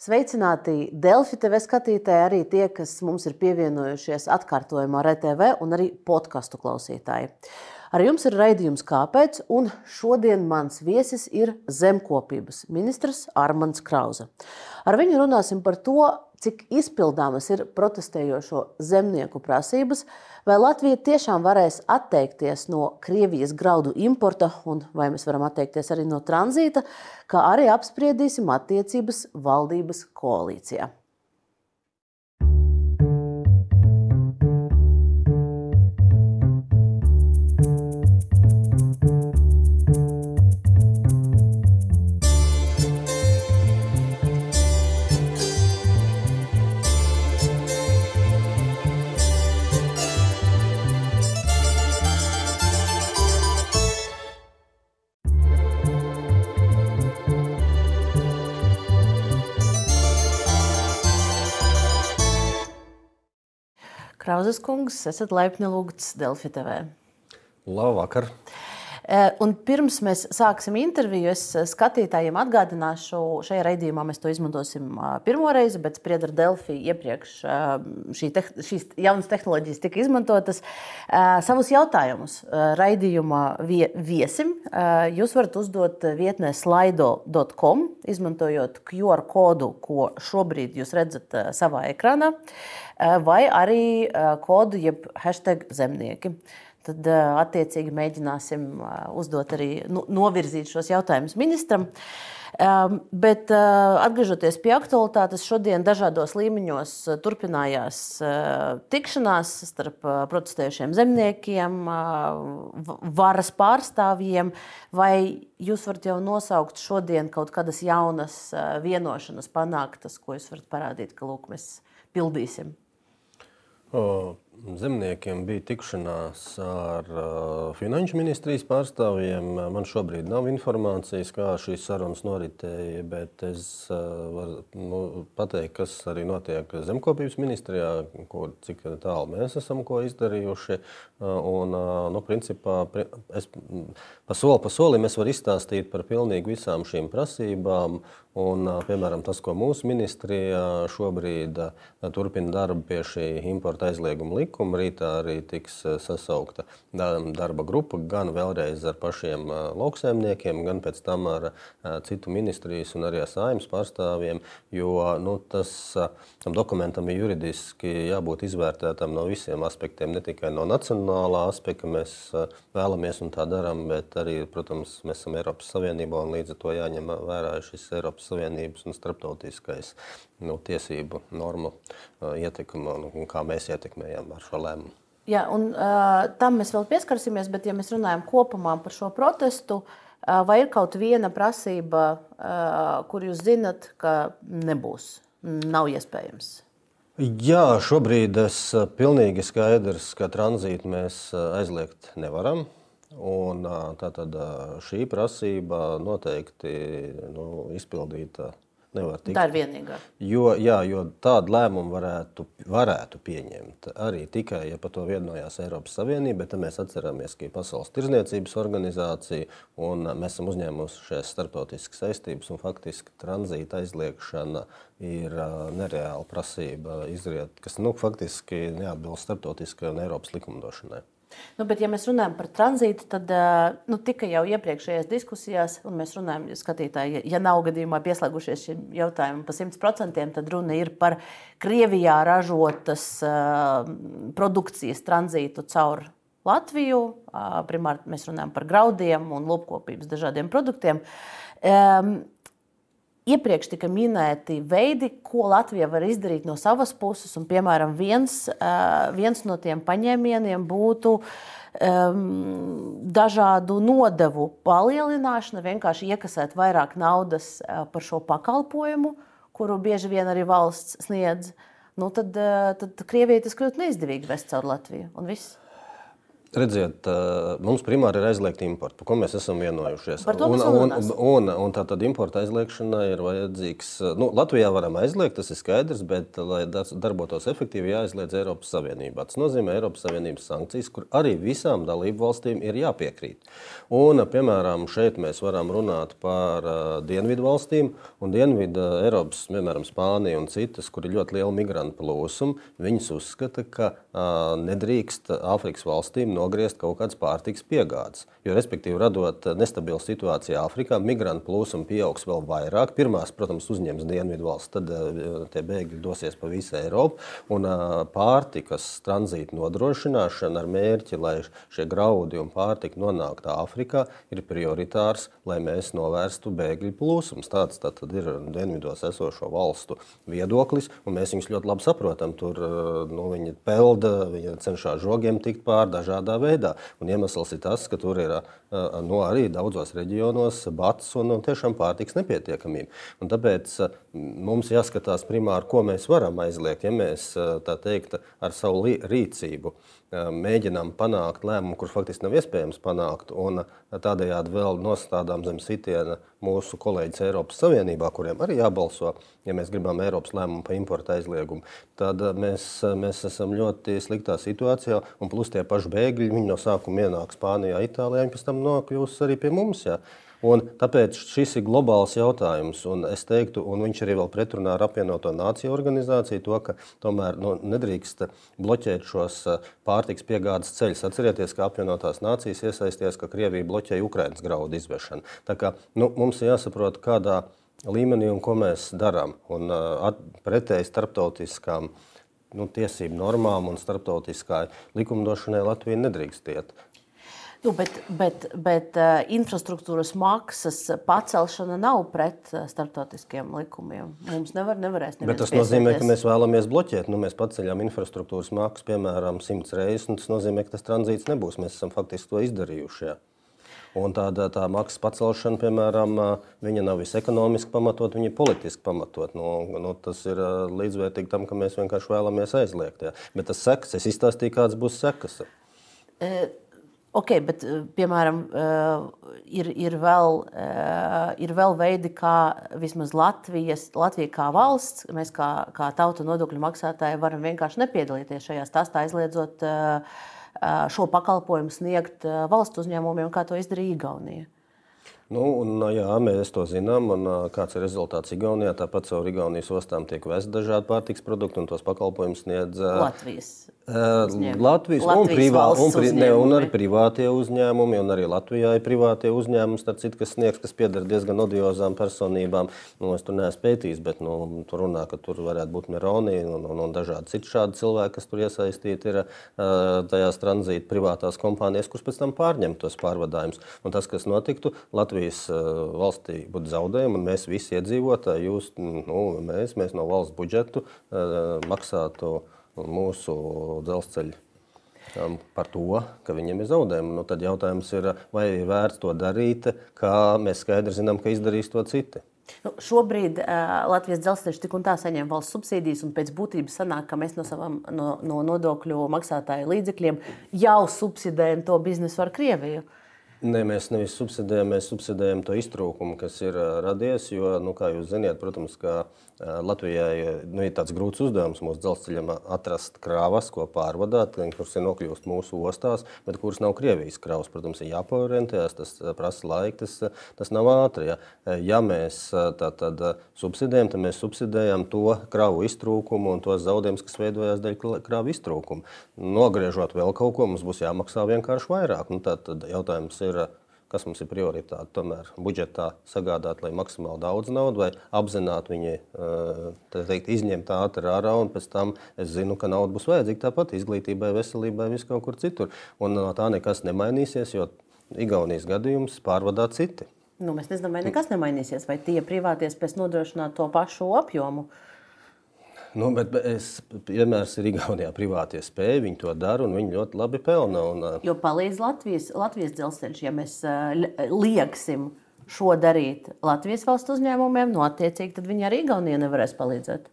Sveicināti Delfi TV skatītāji, arī tie, kas mums ir pievienojušies atkārtojumā RTV un arī podkastu klausītāji. Ar jums ir raidījums Kāpēc? Un šodien mans viesis ir zemkopības ministrs Armands Krauza. Ar viņu runāsim par to, cik izpildāmas ir protestējošo zemnieku prasības, vai Latvija tiešām varēs atteikties no Krievijas graudu importa, un vai mēs varam atteikties arī no tranzīta, kā arī apspriedīsim attiecības valdības koalīcijā. Krauzes kungs, esat laipni lūgts Delfi TV. Labvakar! Eh, un pirms mēs sāksim interviju, es skatītājiem atgādināšu, šajā raidījumā mēs to izmantosim pirmo reizi, bet spriedzi ar Delfi iepriekš šī te, šīs jaunas tehnoloģijas tika izmantotas. Savus jautājumus raidījumā viesim jūs varat uzdot vietnē slaido.com, izmantojot QR kodu, ko šobrīd jūs redzat savā ekrānā. Eh, vai arī eh, kodu, jeb hashtag zemnieki. Tad eh, attiecīgi mēģināsim uzdot arī nu, novirzīt šos jautājumus ministram. Bet atgriežoties pie aktualitātes, šodien dažādos līmeņos turpinājās tikšanās starp protestējušiem zemniekiem, varas pārstāvjiem. Vai jūs varat jau nosaukt šodien kaut kādas jaunas vienošanas panāktas, ko jūs varat parādīt, ka lūk, mēs pildīsim? 어, Zemniekiem bija tikšanās ar finanšu ministrijas pārstāvjiem. Man šobrīd nav informācijas, kā šīs sarunas noritēja, bet es varu nu, pateikt, kas arī notiek zemkopības ministrijā, ko, cik tālu mēs esam ko izdarījuši. Un, nu, principā, es pa soli pa solim es varu izstāstīt par pilnīgi visām šīm prasībām. Un, piemēram, tas, ko mūsu ministrijā šobrīd turpina darbu pie šī importa aizlieguma likuma, rītā arī tiks sasaukta darba grupa gan vēlreiz ar pašiem lauksēmniekiem, gan pēc tam ar citu ministrijas un arī ar saimnes pārstāvjiem, jo nu, tas, tam dokumentam ir juridiski jābūt izvērtētam no visiem aspektiem, ne tikai no nacionālā aspekta mēs vēlamies un tā darām, bet arī, protams, mēs esam Eiropas Savienībā un līdz ar to jāņem vērā šis Eiropas Savienības un starptautiskais nu, tiesību normu uh, ietekme un kā mēs ietekmējam ar šo lēmumu. Jā, un, uh, tam mēs vēl pieskarsimies, bet ja mēs runājam kopumā par šo protestu, uh, vai ir kaut viena prasība, uh, kur jūs zinat, ka nebūs, nav iespējams? Jā, šobrīd ir uh, pilnīgi skaidrs, ka tranzītu mēs uh, aizliegt nevaram. Un, tātad šī prasība noteikti nu, izpildīta nevar tikt. Tā ir vienīgā. Jo, jā, jo tādu lēmumu varētu, varētu pieņemt arī tikai, ja par to vienojās Eiropas Savienība, bet mēs atceramies, ka ir Pasaules tirzniecības organizācija un mēs esam uzņēmušies starptautiskas saistības un faktiski tranzīta aizliekšana ir nereāla prasība, izriet, kas nu, faktiski neatbilst starptautiskai un Eiropas likumdošanai. Nu, bet, ja mēs runājam par tranzītu, tad nu, tika jau iepriekšējās diskusijās, un mēs runājam, ja skatītāji, ja nav gadījumā pieslēgušies šim jautājumam par 100%, tad runa ir par Krievijā ražotas uh, produkcijas tranzītu caur Latviju. Uh, primāri mēs runājam par graudiem un lopkopības dažādiem produktiem. Um, Iepriekš tika minēti veidi, ko Latvija var izdarīt no savas puses. Un, piemēram, viens, viens no tiem paņēmieniem būtu um, dažādu nodevu palielināšana, vienkārši iekasēt vairāk naudas par šo pakalpojumu, kuru bieži vien arī valsts sniedz. Nu, tad, tad Krievijai tas kļūtu neizdevīgi vest caur Latviju. Un viss. Redziet, mums primāri ir aizliegta importa, par ko mēs esam vienojušies. Un, un, un, un, tā tad importa aizliegšanai ir vajadzīgs. Nu, Latvijā varam aizliegt, tas ir skaidrs, bet, lai darbotos efektīvi, jāaizliedz Eiropas Savienībā. Tas nozīmē Eiropas Savienības sankcijas, kur arī visām dalību valstīm ir jāpiekrīt. Un, piemēram, šeit mēs varam runāt par dienvidu valstīm un dienvidu Eiropas, piemēram, Spāniju un citas, kur ir ļoti liela migrantu plūsuma. Viņas uzskata, ka nedrīkst Āfrikas valstīm nogriezt kaut kādas pārtikas piegādes. Jo, respektīvi, radot nestabilu situāciju Āfrikā, migrantu plūsma pieaugs vēl vairāk. Pirmās, protams, uzņems dienvidu valsts, tad uh, tie bēgļi dosies pa visu Eiropu. Un uh, pārtikas tranzīta nodrošināšana ar mērķi, lai šie graudi un pārtika nonāktu Āfrikā, ir prioritārs, lai mēs novērstu bēgļu plūsmas. Tāds tā ir dienvidos esošo valstu viedoklis, un mēs viņus ļoti labi saprotam. Tur nu, viņi pelda, viņi cenšas žogiem tikt pāri dažādā veidā. Un iemesls ir tas, ka tur ir nu, arī daudzos reģionos bats un, un tiešām pārtiks nepietiekamība. Un tāpēc mums jāskatās primāri, ko mēs varam aizliegt, ja mēs tā teikt ar savu rīcību mēģinām panākt lēmumu, kurš faktiski nav iespējams panākt, un tādējādi vēl nostādām zem sitiena mūsu kolēģis Eiropas Savienībā, kuriem arī jābalso, ja mēs gribam Eiropas lēmumu par importa aizliegumu, tad mēs, mēs esam ļoti sliktā situācijā, un plus tie paši bēgļi, viņi no sākuma ienāk Spānijā, Itālijā, un pēc tam nokļūs arī pie mums. Jā. Un tāpēc šis ir globāls jautājums, un es teiktu, un viņš arī vēl pretrunā ar apvienoto nāciju organizāciju, to, ka tomēr nu, nedrīkst bloķēt šos eh, pārtiks piegādes ceļus. Atcerieties, ka apvienotās nācijas iesaistījās, ka Krievija bloķēja Ukraiņas graudu izvešanu. Tā kā nu, mums ir jāsaprot, kādā līmenī un ko mēs darām. Un uh, pretēji starptautiskām nu, tiesību normām un starptautiskai likumdošanai Latvija nedrīkst iet. Nu, bet bet, bet uh, infrastruktūras maksas pacelšana nav pret uh, starptautiskiem likumiem. Mums nevar, nevarēs bet tas nozīmē, ka mēs vēlamies bloķēt. Nu, mēs paceļam infrastruktūras maksu, piemēram, simts reizes, un tas nozīmē, ka tas tranzīts nebūs. Mēs esam faktiski to izdarījuši. Jā. Un tāda tā maksas pacelšana, piemēram, viņa nav visekonomiski pamatot, viņa ir politiski pamatot. Nu, nu, tas ir līdzvērtīgi tam, ka mēs vienkārši vēlamies aizliegt. Jā. Bet tas sekas, es izstāstīju, kādas būs sekas. E Ok, bet eh, piemēram, eh, ir, ir, vēl, eh, ir vēl veidi, kā vismaz Latvijas, Latvija kā valsts, mēs kā, kā tauta nodokļu maksātāji varam vienkārši nepiedalīties šajā stāstā, aizliedzot šo pakalpojumu sniegt valsts uzņēmumiem, kā to izdarīja Igaunija. Nu, un, jā, mēs to zinām. Un, kāds ir rezultāts Igaunijā? Tāpat caur Igaunijas ostām tiek vesti dažādi pārtiks produkti, un tos pakalpojumus sniedz Latvijas. Uzņēmumi. Latvijas, Latvijas un, privā, un, pri, ne, un arī privātie uzņēmumi, un arī Latvijā ir privātie uzņēmumi, citu, kas sniegs, kas pieder diezgan odiozām personībām. Nu, es tur neesmu pētījis, bet nu, tur runā, ka tur varētu būt Meronī un, un, un dažādi citi šādi cilvēki, kas tur iesaistīti ir tajās tranzīta privātās kompānijas, kuras pēc tam pārņem tos pārvadājumus. Un tas, kas notiktu, Latvijas valstī būtu zaudējumi, un mēs visi iedzīvotāji, jūs, nu, mēs, mēs no valsts budžetu maksātu mūsu dzelzceļa um, par to, ka viņiem ir zaudējumi. Nu, tad jautājums ir, vai ir vērts to darīt, kā mēs skaidri zinām, ka izdarīs to citi. Nu, šobrīd uh, Latvijas dzelzceļš tik un tā saņem valsts subsīdijas, un pēc būtības sanāk, ka mēs no, savam, no, no nodokļu maksātāju līdzekļiem jau subsidējam to biznesu ar Krieviju. Nē, mēs nevis subsidējam, mēs subsidējam to iztrūkumu, kas ir radies. Jo, nu, kā jūs zināt, protams, ka Latvijai nu, ir tāds grūts uzdevums mūsu dzelzceļam atrast krāvas, ko pārvadāt, kuras ir nokļūst mūsu ostās, bet kuras nav Krievijas krāvas. Protams, ir jāpārorientējas, tas prasa laiku, tas, tas nav ātri. Ja, ja mēs tā, tad subsidējam, tad mēs subsidējam to krāvu iztrūkumu un tos zaudējumus, kas veidojās dēļ krāvu iztrūkuma. Nogriežot vēl kaut ko, mums būs jāmaksā vienkārši vairāk. Nu, tad, tad jautājums ir, kas mums ir prioritāte. Tomēr budžetā sagādāt, lai maksimāli daudz naudas, vai apzināti viņi eh, teikt, izņemt ātri ārā, un pēc tam es zinu, ka nauda būs vajadzīga tāpat izglītībai, veselībai, vis kaut kur citur. Un no tā nekas nemainīsies, jo Igaunijas gadījums pārvadā citi. Nu, mēs nezinām, vai nekas nemainīsies, vai tie privātie spēs nodrošināt to pašu apjomu. Uh, Nu, bet es vienmēr ir Igaunijā privātie spēji, viņi to dara un viņi ļoti labi pelna. Un, jo palīdz Latvijas, Latvijas dzelzceļš, ja mēs lieksim šo darīt Latvijas valsts uzņēmumiem, no attiecīgi tad viņi arī Igaunijai nevarēs palīdzēt.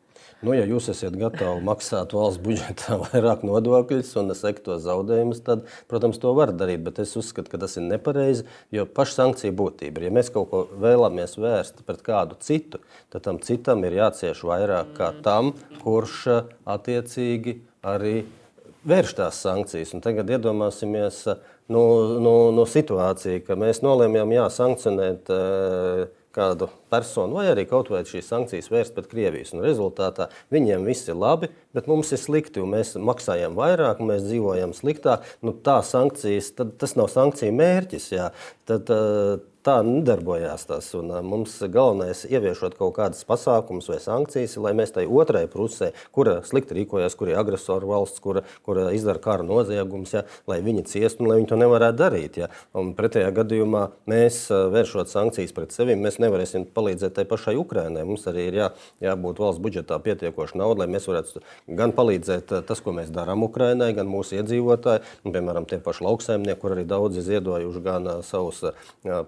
Nu, ja jūs esat gatavi maksāt valsts budžetā vairāk nodokļus un sekt to zaudējumus, tad, protams, to var darīt. Bet es uzskatu, ka tas ir nepareizi. Jo paša sankcija būtība ir, ja mēs kaut ko vēlamies vērst pret kādu citu, tad tam citam ir jācieš vairāk kā tam, kurš attiecīgi arī vērš tās sankcijas. Un tagad iedomāsimies no, no, no situāciju, ka mēs nolēmjam, jā, sankcionēt. Uh, kādu personu, vai arī kaut vai šīs sankcijas vērst pret Krievijas. Un rezultātā viņiem viss ir labi, bet mums ir slikti, un mēs maksājam vairāk, un mēs dzīvojam sliktāk. Nu, tā sankcijas, tad, tas nav sankciju mērķis. Jā. Tad, tā nedarbojās tas. Un, mums galvenais ir ieviešot kaut kādas pasākumus vai sankcijas, lai mēs tai otrai pusē, kura slikti rīkojas, kur ir agresoru valsts, kura, kura izdara kara noziegumus, ja, lai viņi ciestu un lai viņi to nevarētu darīt. Ja. Un pretējā gadījumā mēs vēršot sankcijas pret sevi, mēs nevarēsim palīdzēt tai pašai Ukrainai. Mums arī ir jā, jābūt valsts budžetā pietiekoši nauda, lai mēs varētu gan palīdzēt tas, ko mēs darām Ukrainai, gan mūsu iedzīvotāji, un, piemēram, tie paši lauksaimnieki, kur arī daudzi ziedojuši gan savus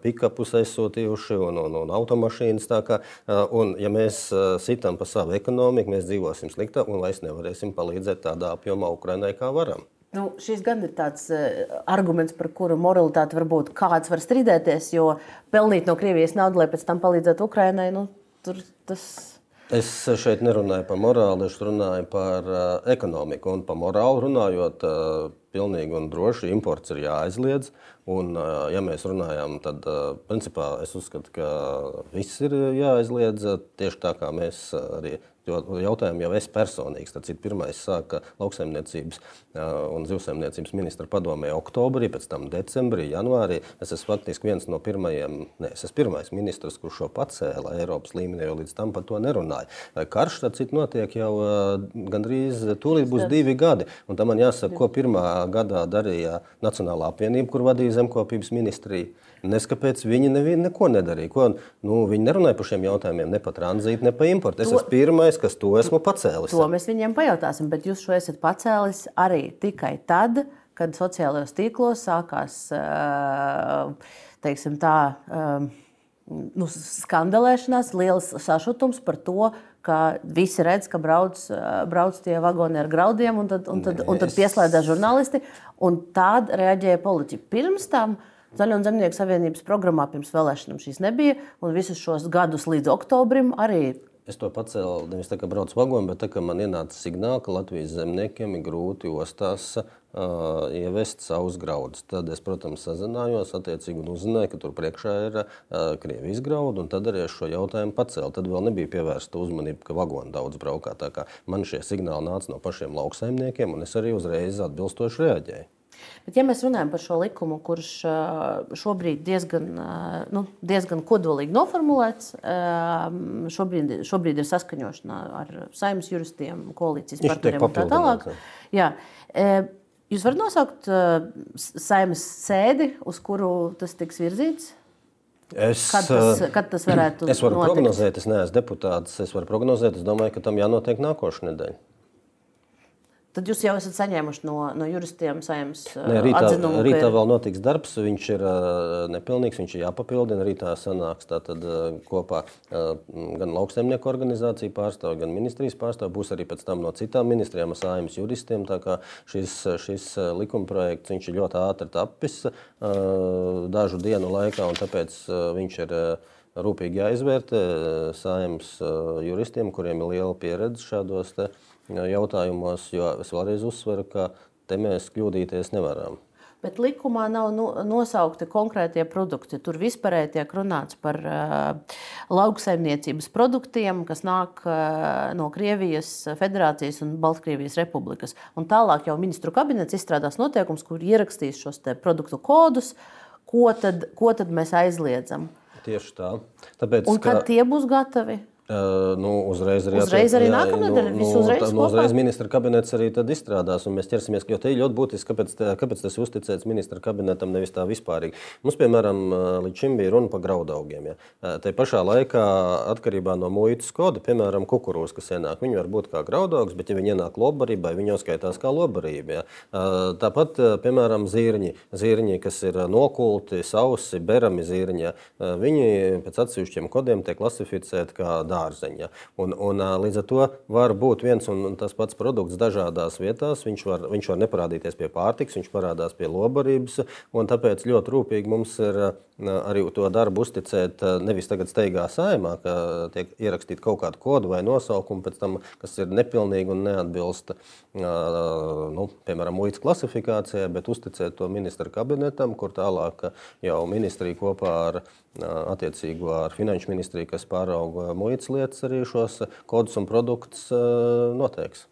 pika piekapus aizsūtījuši un, un, un automašīnas. Kā, un, ja mēs sitam pa savu ekonomiku, mēs dzīvosim sliktāk un vairs nevarēsim palīdzēt tādā apjomā Ukrainai, kā varam. Nu, šis gan ir tāds arguments, par kuru moralitāti varbūt kāds var strīdēties, jo pelnīt no Krievijas naudu, lai pēc tam palīdzētu Ukrainai, nu, tur tas. Es šeit nerunāju par morāli, es runāju par uh, ekonomiku. Un par morāli runājot, uh, pilnīgi un droši imports ir jāaizliedz. Un, ja mēs runājam, tad principā es uzskatu, ka viss ir jāaizliedz tieši tā, kā mēs arī Jo jautājumu jau es personīgi, tad pirmais sāka lauksaimniecības un zivsaimniecības ministra padomē oktobrī, pēc tam decembrī, janvārī. Es esmu faktiski viens no pirmajiem, ne, es esmu pirmais ministrs, kurš šo pacēla Eiropas līmenī, jo līdz tam par to nerunāja. Karš, tad cit notiek jau gandrīz tūlīt būs divi gadi. Un tam man jāsaka, ko pirmā gadā darīja Nacionālā apvienība, kur vadīja zemkopības ministrija. Neskapēc viņi nevienu neko nedarīja. Ko, nu, viņi nerunāja par šiem jautājumiem, ne par tranzītu, ne par importu. Es to, esmu pirmais, kas to esmu pacēlis. To mēs viņiem pajautāsim, bet jūs šo esat pacēlis arī tikai tad, kad sociālajos tīklos sākās teiksim, tā, nu, skandalēšanās, liels sašutums par to, ka visi redz, ka brauc, brauc tie vagoni ar graudiem, un tad, un tad, un tad pieslēdzas žurnālisti. Un tāda reaģēja politiķi. Pirms tam uh, Zaļo un zemnieku savienības programmā pirms vēlēšanām šīs nebija, un visus šos gadus līdz oktobrim arī. Es to pacēlu nevis tā, ka braucu vagonu, bet tā, ka man ienāca signāls, ka Latvijas zemniekiem ir grūti ostās uh, ievest savus graudus. Tad es, protams, sazinājos, attiecīgi un uzzināju, ka tur priekšā ir uh, Krievijas graudu, un tad arī es šo jautājumu pacēlu. Tad vēl nebija pievērsta uzmanība, ka vagoni daudz braukā. Man šie signāli nāca no pašiem lauksaimniekiem, un es arī uzreiz atbilstoši reaģēju. Bet, ja mēs runājam par šo likumu, kurš šobrīd diezgan, nu, diezgan kodolīgi noformulēts, šobrīd, šobrīd ir saskaņošana ar saimnes juristiem, koalīcijas partneriem un tā tālāk. Jā. Jūs varat nosaukt saimnes sēdi, uz kuru tas tiks virzīts? Es, kad, tas, kad tas varētu būt? Es varu notikt? prognozēt, es neesmu deputāts. Es varu prognozēt, es domāju, ka tam jānotiek nākošais nedēļa. Tad jūs jau esat saņēmuši no, no juristiem saimnes rītā, atzinumu. Rītā ka... vēl notiks darbs, viņš ir uh, nepilnīgs, viņš ir jāpapildina. Rītā sanāks tātad uh, kopā uh, gan lauksaimnieku organizācija pārstāvja, gan ministrijas pārstāvja. Būs arī pēc tam no citām ministrijām saimnes juristiem. Tā kā šis, šis likumprojekts viņš ir ļoti ātri tapis dažu dienu laikā, un tāpēc viņš ir rūpīgi jāizvērtē saimnes juristiem, kuriem ir liela pieredze šādos te, uh, jautājumos, jo es vēlreiz uzsveru, ka te mēs kļūdīties nevaram. Bet likumā nav nosaukti konkrētie produkti. Tur vispārēji tiek runāts par uh, lauksaimniecības produktiem, kas nāk uh, no Krievijas Federācijas un Baltkrievijas Republikas. Un tālāk jau ministru kabinets izstrādās noteikums, kur ierakstīs šos produktu kodus, ko tad, ko tad mēs aizliedzam. Tieši tā. Tāpēc, un kad ka... tie būs gatavi? Uh, nu, uzreiz arī, uzreiz arī nākamnedēļ nu, visu uzreiz, nu, uzreiz ministra kabinets arī izstrādās, un mēs ķersimies, jo te ir ļoti būtiski, kāpēc, kāpēc tas uzticēts ministra kabinetam, nevis tā vispārīgi. Mums, piemēram, līdz šim bija runa par graudaugiem. Ja. Te pašā laikā, atkarībā no muitas koda, piemēram, kukurūzas, kas ienāk, viņi var būt kā graudaugs, bet ja viņi ienāk lobarībai, viņi uzskaitās kā lobarība. Ja. Tāpat, piemēram, zirņi, zirņi, kas ir nokulti, sausi, berami zirņi, ja. viņi pēc atsevišķiem kodiem tiek klasificēti kā dārgi dārzeņa. Un, un, līdz ar to var būt viens un tas pats produkts dažādās vietās. Viņš var, viņš var neparādīties pie pārtiks, viņš parādās pie lobarības. Tāpēc ļoti rūpīgi mums ir arī to darbu uzticēt nevis tagad steigā saimā, ka tiek ierakstīta kaut kāda koda vai nosaukuma, pēc tam, kas ir nepilnīgi un neatbilst, nu, piemēram, muitas klasifikācijai, bet uzticēt to ministra kabinetam, kur tālāk jau ministrija kopā ar attiecīgo ar finanšu ministriju, kas pārauga muitas lietas, arī šos kodus un produktus noteiks.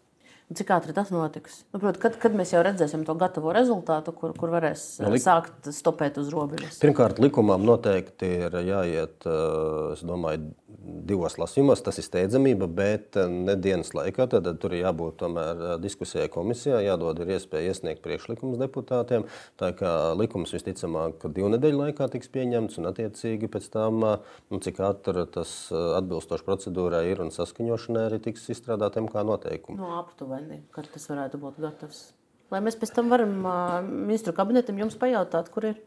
Cik ātri tas notiks? Nu, prot, kad, kad mēs jau redzēsim to gatavo rezultātu, kur, kur varēs no, lik... sākt stopēt uz robežas? Pirmkārt, likumām noteikti ir jāiet, domāju, divos lasījumos. Tas ir steidzamība, bet ne dienas laikā. Tad, tur ir jābūt tomēr diskusijai komisijā, jādod ir iespēja iesniegt priekšlikumus deputātiem. Tā kā likums visticamāk divu nedēļu laikā tiks pieņemts un attiecīgi pēc tam, nu, cik ātri tas atbilstoši procedūrai ir un saskaņošanai arī tiks izstrādātiem kā noteikumi. No aptuveni, kad tas varētu būt gatavs. Lai mēs pēc tam varam ministru kabinetam jums pajautāt, kur ir.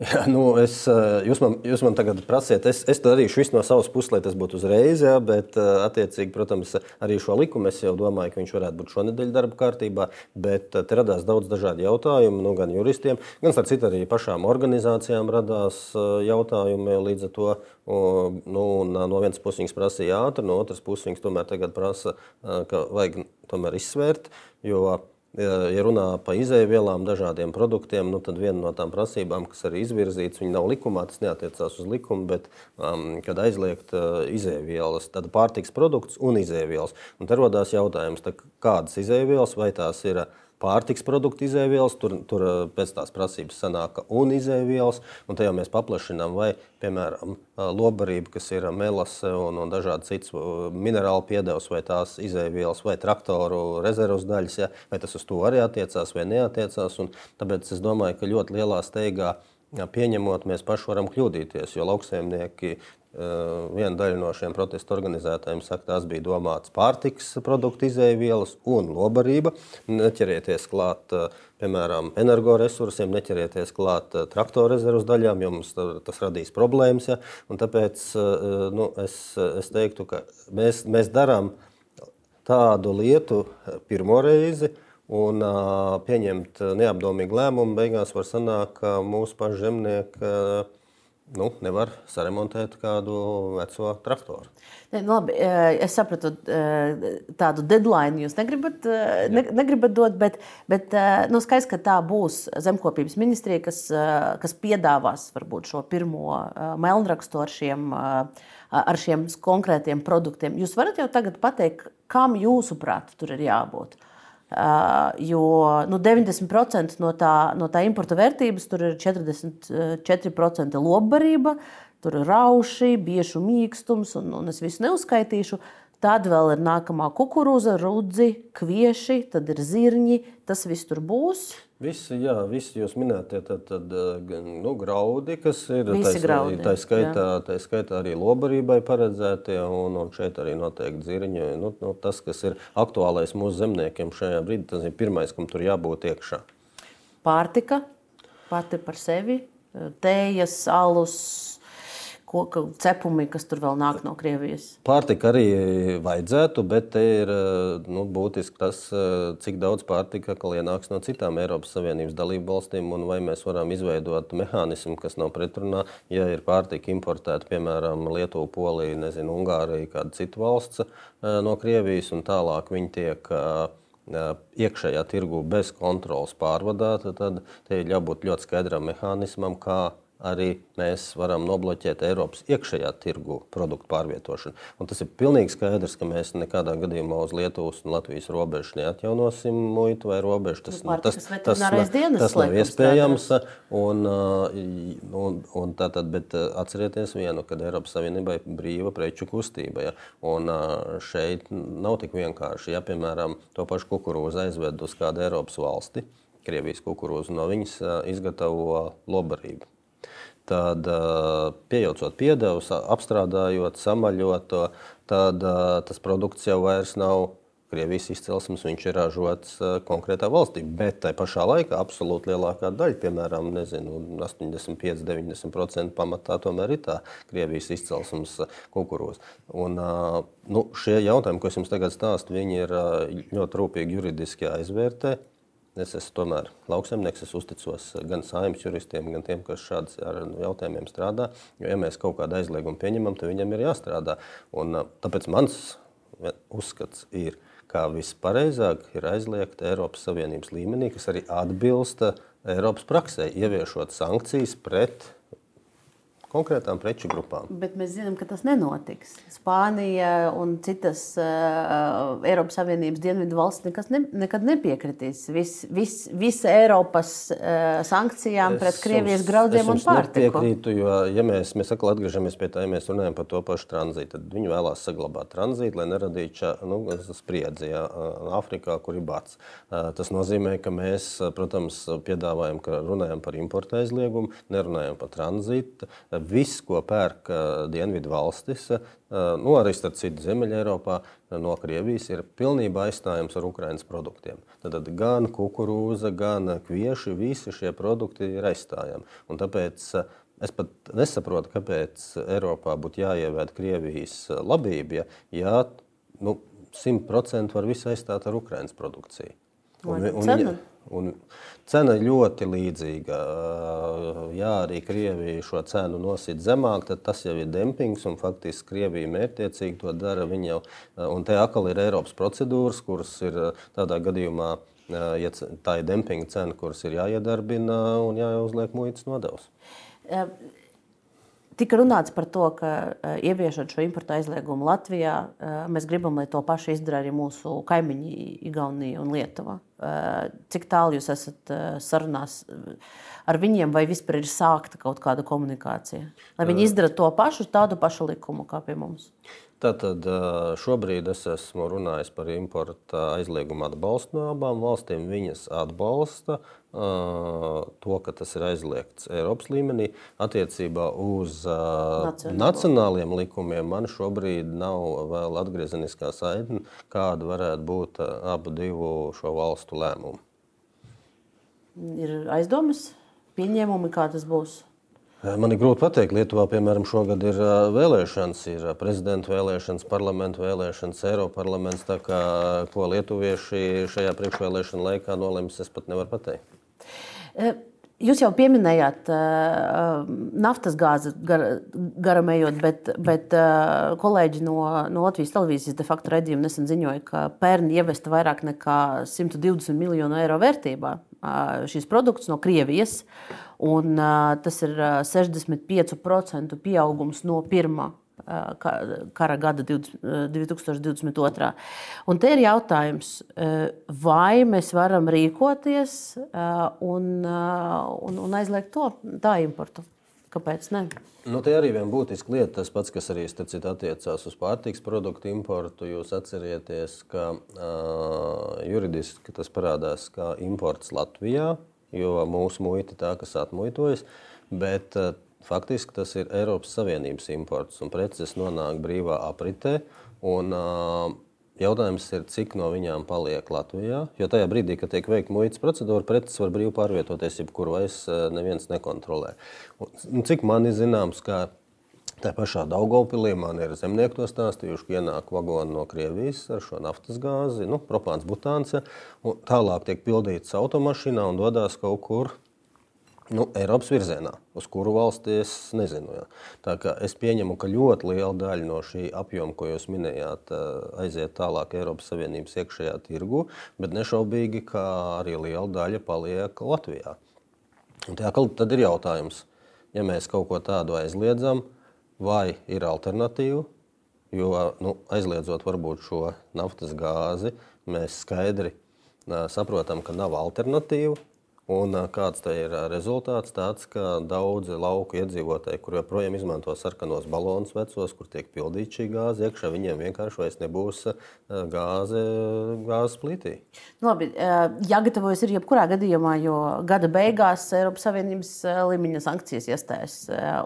Jā, nu es, eh, jūs, man, jūs man tagad prasiet, es, es darīšu visu no savas puses, lai tas būtu uzreiz, jā, bet, eh, attiecīgi, protams, arī šo likumu es jau domāju, ka viņš varētu būt šonadēļ darba kārtībā, bet eh, te radās daudz dažādu jautājumu, nu, gan juristiem, gan, starp citu, arī pašām organizācijām radās jautājumi līdz ar to, nu, no vienas puses viņas prasīja ātri, no otras puses viņas tomēr tagad prasa, ka vajag tomēr izsvērt, jo Ja runā par izēvielām, dažādiem produktiem, nu, tad viena no tām prasībām, kas arī izvirzītas, nav likumā, tas neatiecās uz likumu, bet um, kad aizliegt uh, izēvielas, tad pārtiks produkts un izēvielas. Un te rodās jautājums, tā, kādas izēvielas, vai tās ir pārtiks produktu izēvielas, tur, tur eh, pēc tās prasības sanāk un izēvielas, un tajā mēs paplašinām, vai, piemēram, eh, lobarība, kas ir melase un, un dažādi cits eh, minerālu piedevs, vai tās izēvielas, vai traktoru rezervas daļas, ja, vai tas uz to arī attiecās vai neatiecās, un tāpēc es domāju, ka ļoti lielā steigā pieņemot, mēs paši varam kļūdīties, jo lauksaimnieki viena daļa no šiem protestu organizētājiem saka, tās bija domātas pārtiks produktu izēvielas un lobarība. Neķerieties klāt, eh, piemēram, energoresursiem, neķerieties klāt eh, traktoru rezervas daļām, jo mums tas radīs problēmas. Ja? Un tāpēc nu, es, es teiktu, ka mēs, mēs darām tādu lietu pirmo reizi. Un uh, pieņemt neapdomīgu lēmumu beigās var sanākt, ka mūsu pašu zemnieki uh, nu, nevar saremontēt kādu veco traktoru. Ne, nu labi, eh, es sapratu, eh, tādu deadline jūs negribat, eh, ne, negribat dot, bet, bet nu, skaidrs, ka tā būs zemkopības ministrija, kas, kas piedāvās varbūt šo pirmo melnrakstu ar šiem, ar šiem konkrētiem produktiem. Jūs varat jau tagad pateikt, kam jūsuprāt tur ir jābūt? Uh, jo nu, 90% no tā, no tā importa vērtības tur ir 44% lobbarība, tur ir rauši, biešu mīkstums, un, un es visu neuzskaitīšu. Tad vēl ir nākamā kukurūza, rudzi, kvieši, tad ir zirņi. Tas viss tur būs. Visi, jā, visi jūs minētie tad, tad, nu, graudi, kas ir graudi, tā, skaitā, tā skaitā arī lobarībai paredzētie, un, un šeit arī noteikti zirņi. Nu, nu, tas, kas ir aktuālais mūsu zemniekiem šajā brīdī, tas ir pirmais, kam tur jābūt iekšā. Pārtika pati par sevi, tējas, alus, koku cepumi, kas tur vēl nāk no Krievijas? Pārtika arī vajadzētu, bet te ir nu, būtiski tas, cik daudz pārtika ienāks no citām Eiropas Savienības dalību valstīm, un vai mēs varam izveidot mehānismu, kas nav pretrunā, ja ir pārtika importēta, piemēram, Lietuva, Polija, nezinu, Ungārija, kāda cita valsts no Krievijas, un tālāk viņi tiek iekšējā tirgu bez kontrolas pārvadāta, tad te ir jābūt ļoti skaidram mehānismam, kā arī mēs varam nobloķēt Eiropas iekšējā tirgu produktu pārvietošanu. Un tas ir pilnīgi skaidrs, ka mēs nekādā gadījumā uz Lietuvas un Latvijas robežas neatjaunosim muitu vai robežu. Tas, Nu, tas, tas, veterinārais dienas tas nav iespējams. Un, un, un tātad, bet atcerieties vienu, ka Eiropas Savienībai ir brīva preču kustība. Ja? Un šeit nav tik vienkārši. Ja, piemēram, to pašu kukurūzu aizved uz kādu Eiropas valsti, Krievijas kukurūzu, no viņas izgatavo lobarību. Tad, pieejot piedevus, apstrādājot, samaļot to, tad tas produkts jau vairs nav Krievijas izcelsmes, viņš ir ražots konkrētā valstī. Bet tajā pašā laikā absolūti lielākā daļa, piemēram, nezinu, 85-90% pamatā tomēr ir tā Krievijas izcelsmes kukurūza. Un, nu, šie jautājumi, ko es jums tagad stāstu, viņi ir ļoti rūpīgi juridiski jāizvērtē. Es esmu tomēr lauksaimnieks, es uzticos gan saimnes juristiem, gan tiem, kas šādus jautājumiem strādā. Jo, ja mēs kaut kādu aizliegumu pieņemam, tad viņam ir jāstrādā. Un, tāpēc mans uzskats ir, ka vispareizāk ir aizliegt Eiropas Savienības līmenī, kas arī atbilst Eiropas praksē, ieviešot sankcijas pret konkrētām preču grupām. Bet mēs zinām, ka tas nenotiks. Spānija un citas uh, Eiropas Savienības dienvidu valsts nekas ne, nekad nepiekritīs. Vis, vis, visa Eiropas uh, sankcijām pret Krievijas graudiem un pārtiku. Es piekrītu, jo, ja mēs, mēs atkal atgriežamies pie tā, ja mēs runājam par to pašu tranzītu, tad viņi vēlās saglabāt tranzītu, lai neradītu nu, spriedzi jā, Āfrikā, kur ir bats. Tas nozīmē, ka mēs, protams, piedāvājam, ka runājam par importa aizliegumu, nerunājam par tranzītu viss, ko pērk Dienvidu valstis, nu, arī starp citu Ziemeļā Eiropā, no Krievijas, ir pilnībā aizstājams ar Ukraiņas produktiem. Tad gan kukurūza, gan kvieši, visi šie produkti ir aizstājami. Un tāpēc es pat nesaprotu, kāpēc Eiropā būtu jāievērt Krievijas labība, ja, ja nu, 100% var visu aizstāt ar Ukraiņas produkciju. Un, un, un, Un cena ļoti līdzīga. Ja arī Krievija šo cenu nosit zemāk, tad tas jau ir dempings. Faktiski Krievija mērķiecīgi to dara. Jau, un te atkal ir Eiropas procedūras, kuras ir tādā gadījumā, ja tā ir dempinga cena, kuras ir jāiedarbina un jāuzliek muitas nodevs. Tika runāts par to, ka ieviešot šo importu aizliegumu Latvijā, mēs gribam, lai to pašu izdara arī mūsu kaimiņi, Igaunija un Lietuva. Cik tālu jūs esat sarunās ar viņiem, vai vispār ir sākta kaut kāda komunikācija? Lai viņi izdara to pašu, tādu pašu likumu kā pie mums. Tātad šobrīd es esmu runājis par importa aizliegumu atbalstu no abām valstīm. Viņas atbalsta to, ka tas ir aizliegts Eiropas līmenī. Attiecībā uz Nacionālo. nacionāliem likumiem man šobrīd nav vēl atgriezeniskā saikne, kāda varētu būt abu šo valstu lēmumi. Ir aizdomas, pieņēmumi, kā tas būs. Man ir grūti pateikt, Lietuvā, piemēram, šogad ir vēlēšanas, ir prezidenta vēlēšanas, parlamenta vēlēšanas, Eiroparlaments. Tā kā ko lietuvieši šajā priekšvēlēšana laikā nolems, es pat nevaru pateikt. Jūs jau pieminējāt uh, naftas gāzi gar, garamējot, bet, bet uh, kolēģi no, no Latvijas televīzijas de facto redzījuma nesen ziņoja, ka pērn ievesta vairāk nekā 120 miljonu eiro vērtībā šīs produkts no Krievijas. Un, tas ir 65% pieaugums no pirmā kara gada 2022. Un te ir jautājums, vai mēs varam rīkoties un, un, un aizliegt to tā importu? Kāpēc? Ne? Nu, te arī viena būtiska lieta, tas pats, kas arī citu, attiecās uz pārtiks produktu importu. Jūs atcerieties, ka uh, juridiski tas parādās kā imports Latvijā, jo mūsu muita ir tā, kas atmuitojas. Bet uh, Faktiski tas ir Eiropas Savienības imports, un preces nonāk brīvā apritē. Un, uh, Jautājums ir, cik no viņām paliek Latvijā. Jo tajā brīdī, kad tiek veikta muitas procedūra, preces var brīvi pārvietoties, jebkur vairs neviens nekontrolē. Un, cik man ir zināms, ka tā pašā Daugopilī man ir zemnieki to stāstījuši, ka ienāk vagoni no Krievijas ar šo naftas gāzi, nu, propāns, butāns, un tālāk tiek pildīts automašīnā un dodas kaut kur Nu, Eiropas virzienā, uz kuru valsti es nezinu. Jā. Tā kā es pieņemu, ka ļoti liela daļa no šī apjoma, ko jūs minējāt, aiziet tālāk Eiropas Savienības iekšējā tirgu, bet nešaubīgi, ka arī liela daļa paliek Latvijā. Un tā, tad ir jautājums, ja mēs kaut ko tādu aizliedzam, vai ir alternatīva. Jo nu, aizliedzot varbūt šo naftas gāzi, mēs skaidri uh, saprotam, ka nav alternatīvu. Un kāds ir rezultāts? Tāds, ka daudzi lauku iedzīvotāji, kur joprojām izmanto sarkanos balonus vecos, kur tiek pildīta šī gāze iekšā, viņiem vienkārši vairs nebūs gāze, gāzes plītī. Nu, labi, jāgatavojas ir jebkurā gadījumā, jo gada beigās Eiropas Savienības līmeņa sankcijas iestājas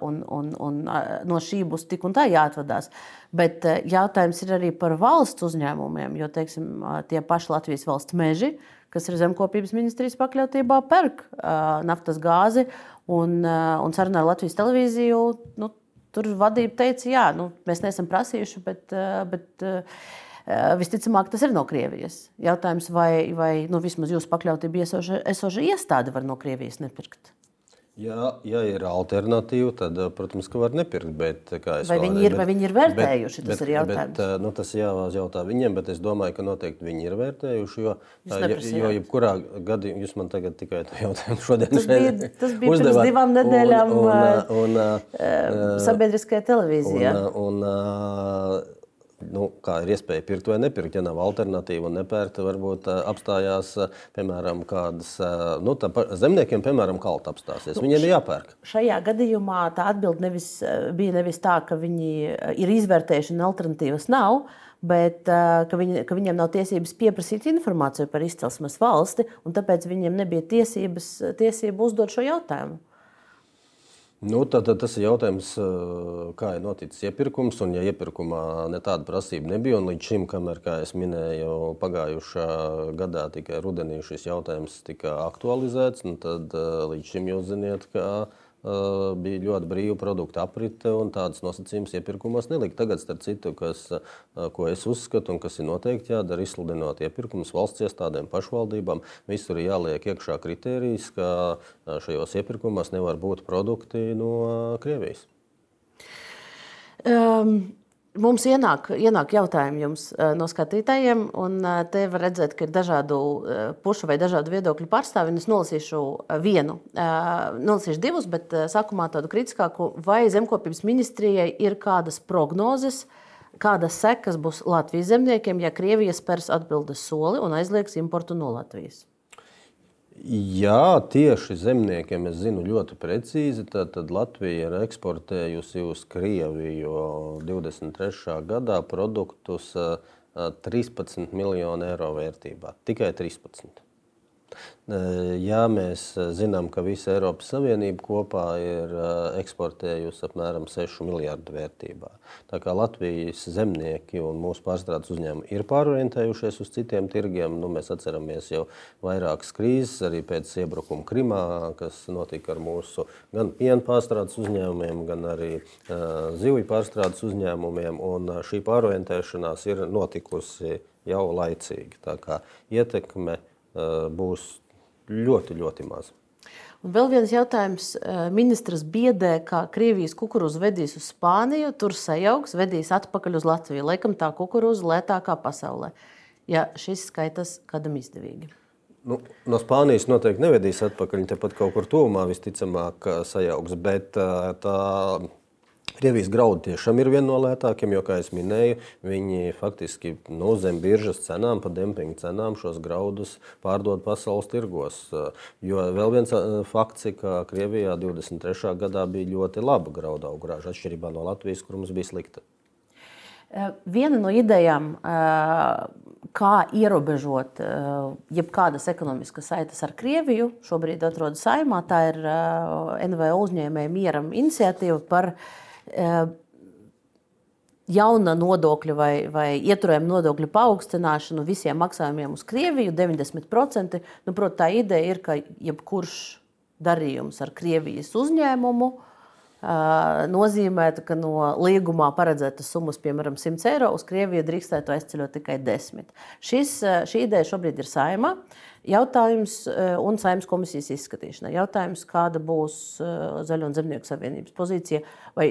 un, un, un no šī būs tik un tā jāatvadās. Bet jautājums ir arī par valsts uzņēmumiem, jo teiksim, tie paši Latvijas valsts meži kas ir zemkopības ministrijas pakļautībā, pērk naftas gāzi. Un, un sarunā ar Latvijas televīziju nu, tur vadība teica, jā, nu, mēs neesam prasījuši, bet, bet visticamāk tas ir no Krievijas. Jautājums, vai, vai nu, vismaz jūsu pakļautība esoša iestāde var no Krievijas nepirkt? Ja, ja ir alternatīva, tad, eh, protams, ka var nepirkt. Bet, vai, viņi ir, bet, vai viņi ir vērtējuši? Bet, tas ir jautājums. Bet, eh, nu, tas jājautā viņiem, bet es domāju, ka noteikti viņi ir vērtējuši. Jo, ja, jo jebkurā gadījumā jūs man tagad tikai jautājumu šodien tas bija, tas bija uzdevāt, pirms divām nedēļām un, un, un, sabiedriskajā televīzijā. Un, un, nu, kā ir iespēja pirkt vai nepirkt. Ja nav alternatīva un nepērta, varbūt apstājās piemēram kādas nu, zemniekiem, piemēram, kalta apstāsies. Nu, Viņiem ir jāpērk. Šajā gadījumā tā atbilde nevis, bija nevis tā, ka viņi ir izvērtējuši un alternatīvas nav. Bet ka, viņi, ka viņiem nav tiesības pieprasīt informāciju par izcelsmes valsti, un tāpēc viņiem nebija tiesības, tiesība uzdot šo jautājumu. Nu, tad, tad tas ir jautājums, kā ir noticis iepirkums. Un, ja iepirkumā tāda prasība nebija, un līdz šim, kamēr, kā jau minēju, pagājušā gadā tikai rudenī šis jautājums tika aktualizēts, nu, tad līdz šim jūs ziniet, ka Eh, bija ļoti brīva produktu aprite un tādas nosacījumus iepirkumos nelika. Tagad, starp citu, kas, eh, ko es uzskatu un kas ir noteikti jādara, izsludinot iepirkumus valsts iestādēm, pašvaldībām, visur ir jāliek iekšā kritērijs, ka eh, šajos iepirkumos nevar būt produkti no Krievijas. Um. Mums ienāk, ienāk jautājumi jums eh, no skatītājiem, un eh, te var redzēt, ka ir dažādu eh, pušu vai dažādu viedokļu pārstāvji. Es nolasīšu vienu, nolasīšu divus, bet sākumā tādu kritiskāku. Vai zemkopības ministrijai ir kādas prognozes, kādas sekas būs Latvijas zemniekiem, ja Krievija spērs atbildes soli un aizliegs importu no Latvijas? Jā, tieši zemniekiem es zinu ļoti precīzi. Tad, Latvija ir eksportējusi uz Krieviju 23. gadā produktus 13 miljonu eiro vērtībā. Tikai 13. Jā, mēs zinām, ka visa Eiropas Savienība kopā ir eksportējusi apmēram 6 miljardu vērtībā. Tā kā Latvijas zemnieki un mūsu pārstrādes uzņēmumi ir pārorientējušies uz citiem tirgiem, nu, mēs atceramies jau vairākas krīzes, arī pēc iebrukuma Krimā, kas notika ar mūsu gan piena pārstrādes uzņēmumiem, gan arī uh, zivju pārstrādes uzņēmumiem. Un šī pārorientēšanās ir notikusi jau laicīgi. Tā kā ietekme būs ļoti, ļoti maza. Un vēl viens jautājums. Eh, ministrs biedē, ka Krievijas kukurūzu vedīs uz Spāniju, tur sajauks, vedīs atpakaļ uz Latviju. Laikam tā kukurūza lētākā pasaulē. Ja šis skaitas kādam izdevīgi. Nu, no Spānijas noteikti nevedīs atpakaļ. Tepat kaut kur tuvumā visticamāk sajauks. Bet eh, tā Krievijas graudi tiešām ir viena no lētākajiem, jo, kā jau minēju, viņi faktiski nu, zem biržas cenām, pa dempinga cenām šos graudus pārdod pasaules tirgos. Jo vēl viens fakts ir, ka Krievijā 23. gadā bija ļoti laba graudu augrāža, atšķirībā no Latvijas, kur mums bija slikta. Viena no idejām, kā ierobežot jebkādas ekonomiskas saites ar Krieviju, šobrīd atrodas saimā. Tā ir NVO uzņēmēja mieram iniciatīva par Eh, jauna nodokļa vai, vai ieturējuma nodokļa paaugstināšanu visiem maksājumiem uz Krieviju 90%. Nu, Protams, tā ideja ir, ka jebkurš darījums ar Krievijas uzņēmumu nozīmētu, ka no līgumā paredzētas summas, piemēram, 100 eiro, uz Krieviju drīkstētu aizceļot tikai 10. Šis, šī ideja šobrīd ir saimā. Jautājums un saimnes komisijas izskatīšana. Jautājums, kāda būs Zaļo un Zemnieku savienības pozīcija vai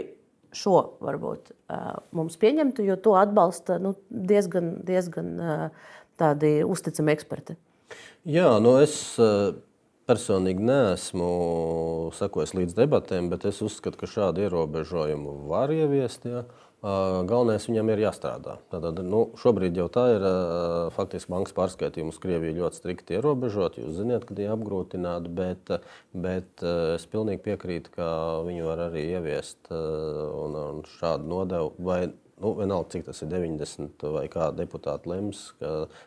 šo varbūt mums pieņemtu, jo to atbalsta nu, diezgan, diezgan tādi uzticami eksperti. Jā, nu es personīgi neesmu sekojis līdz debatēm, bet es uzskatu, ka šādu ierobežojumu var ieviest. Ja. Galvenais viņam ir jāstrādā. Tātad, nu, šobrīd jau tā ir faktiski bankas pārskaitījumus Krievija ļoti strikti ierobežot. Jūs zināt, ka tie apgrūtināti, bet, bet es pilnīgi piekrītu, ka viņi var arī ieviest un, un šādu nodevu. Vai, nu, vienalga, cik tas ir 90 vai kā deputāti lems,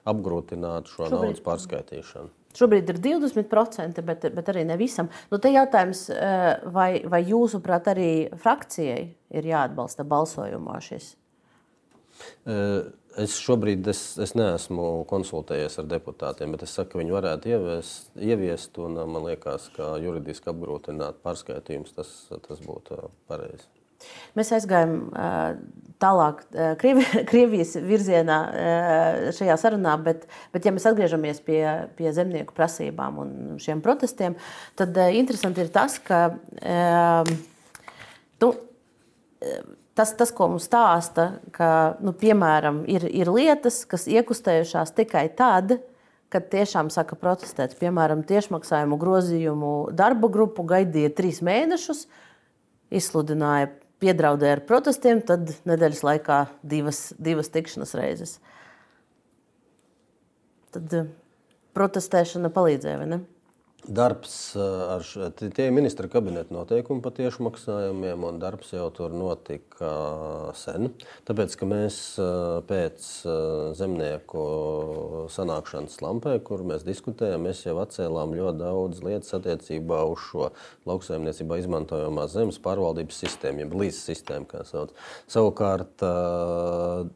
apgrūtināt šo šobrīd. naudas pārskaitīšanu. Šobrīd ir 20%, bet, bet arī ne visam. Nu, te jautājums, eh, vai, vai jūsuprāt, arī frakcijai ir jāatbalsta balsojumā šis? Eh, es šobrīd es, es neesmu konsultējies ar deputātiem, bet es saku, ka viņi varētu ieviest, ieviest un man liekas, ka juridiski apgrūtināt pārskaitījumus tas, tas būtu pareizi. Mēs aizgājām tālāk Krievi, Krievijas virzienā šajā sarunā, bet, bet ja mēs atgriežamies pie, pie zemnieku prasībām un šiem protestiem, tad interesanti ir tas, ka nu, tas, tas, ko mums stāsta, ka, nu, piemēram, ir, ir lietas, kas iekustējušās tikai tad, kad tiešām saka protestēt. Piemēram, tiešmaksājumu grozījumu darba grupu gaidīja trīs mēnešus, izsludināja piedraudēja ar protestiem, tad nedēļas laikā divas, divas tikšanās reizes. Tad eh, protestēšana palīdzēja, vai ne? Darbs eh, ar šo, tie ministra kabineta noteikumi par tiešu maksājumiem, un darbs jau tur notika sen. Tāpēc, ka mēs pēc zemnieku sanākšanas lampē, kur mēs diskutējām, mēs jau atcēlām ļoti daudz lietas attiecībā uz šo lauksaimniecībā izmantojamās zemes pārvaldības sistēmu, jeb līdz sistēmu, kā sauc. Savukārt,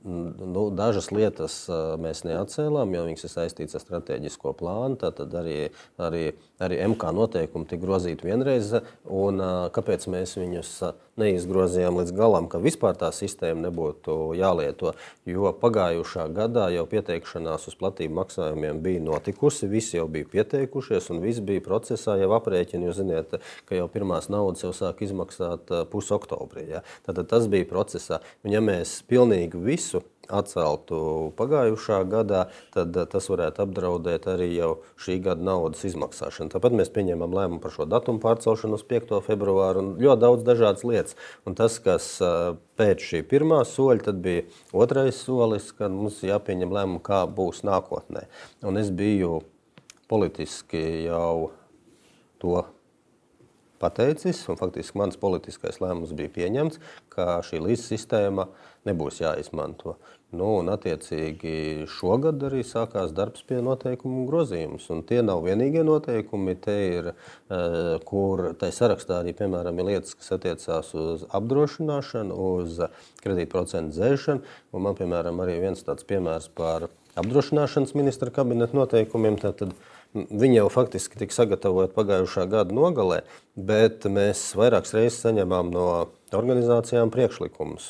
nu, dažas lietas mēs neatcēlām, jo viņas ir saistītas ar strateģisko plānu, tad arī, arī arī MK noteikumi tika grozīti vienreiz, un kāpēc mēs viņus neizgrozījām līdz galam, ka vispār tā sistēma nebūtu jālieto. Jo pagājušā gadā jau pieteikšanās uz platību maksājumiem bija notikusi, visi jau bija pieteikušies, un viss bija procesā jau aprēķini. Jūs zināt, ka jau pirmās naudas jau sāk izmaksāt pusoktobrī. Ja? Tad tas bija procesā. Un ja mēs pilnīgi visu atceltu pagājušā gadā, tad eh, tas varētu apdraudēt arī jau šī gada naudas izmaksāšanu. Tāpat mēs pieņēmām lēmumu par šo datumu pārcelšanu uz 5. februāru un ļoti daudz dažādas lietas. Un tas, kas eh, pēc šī pirmā soļa, tad bija otrais solis, kad mums jāpieņem lēmumu, kā būs nākotnē. Un es biju politiski jau to pateicis, un faktiski mans politiskais lēmums bija pieņemts, ka šī līdzsistēma nebūs jāizmanto. Nu, un, attiecīgi, šogad arī sākās darbs pie noteikumu grozījumus. Tie nav vienīgie noteikumi. Te ir, eh, kur tai sarakstā arī piemēram, ir lietas, kas attiecās uz apdrošināšanu, uz kredītprocentu dzēšanu. Man, piemēram, arī viens tāds piemērs par apdrošināšanas ministra kabineta noteikumiem. Tātad, Viņi jau faktiski tika sagatavoti pagājušā gada nogalē, bet mēs vairākas reizes saņemām no organizācijām priekšlikumus.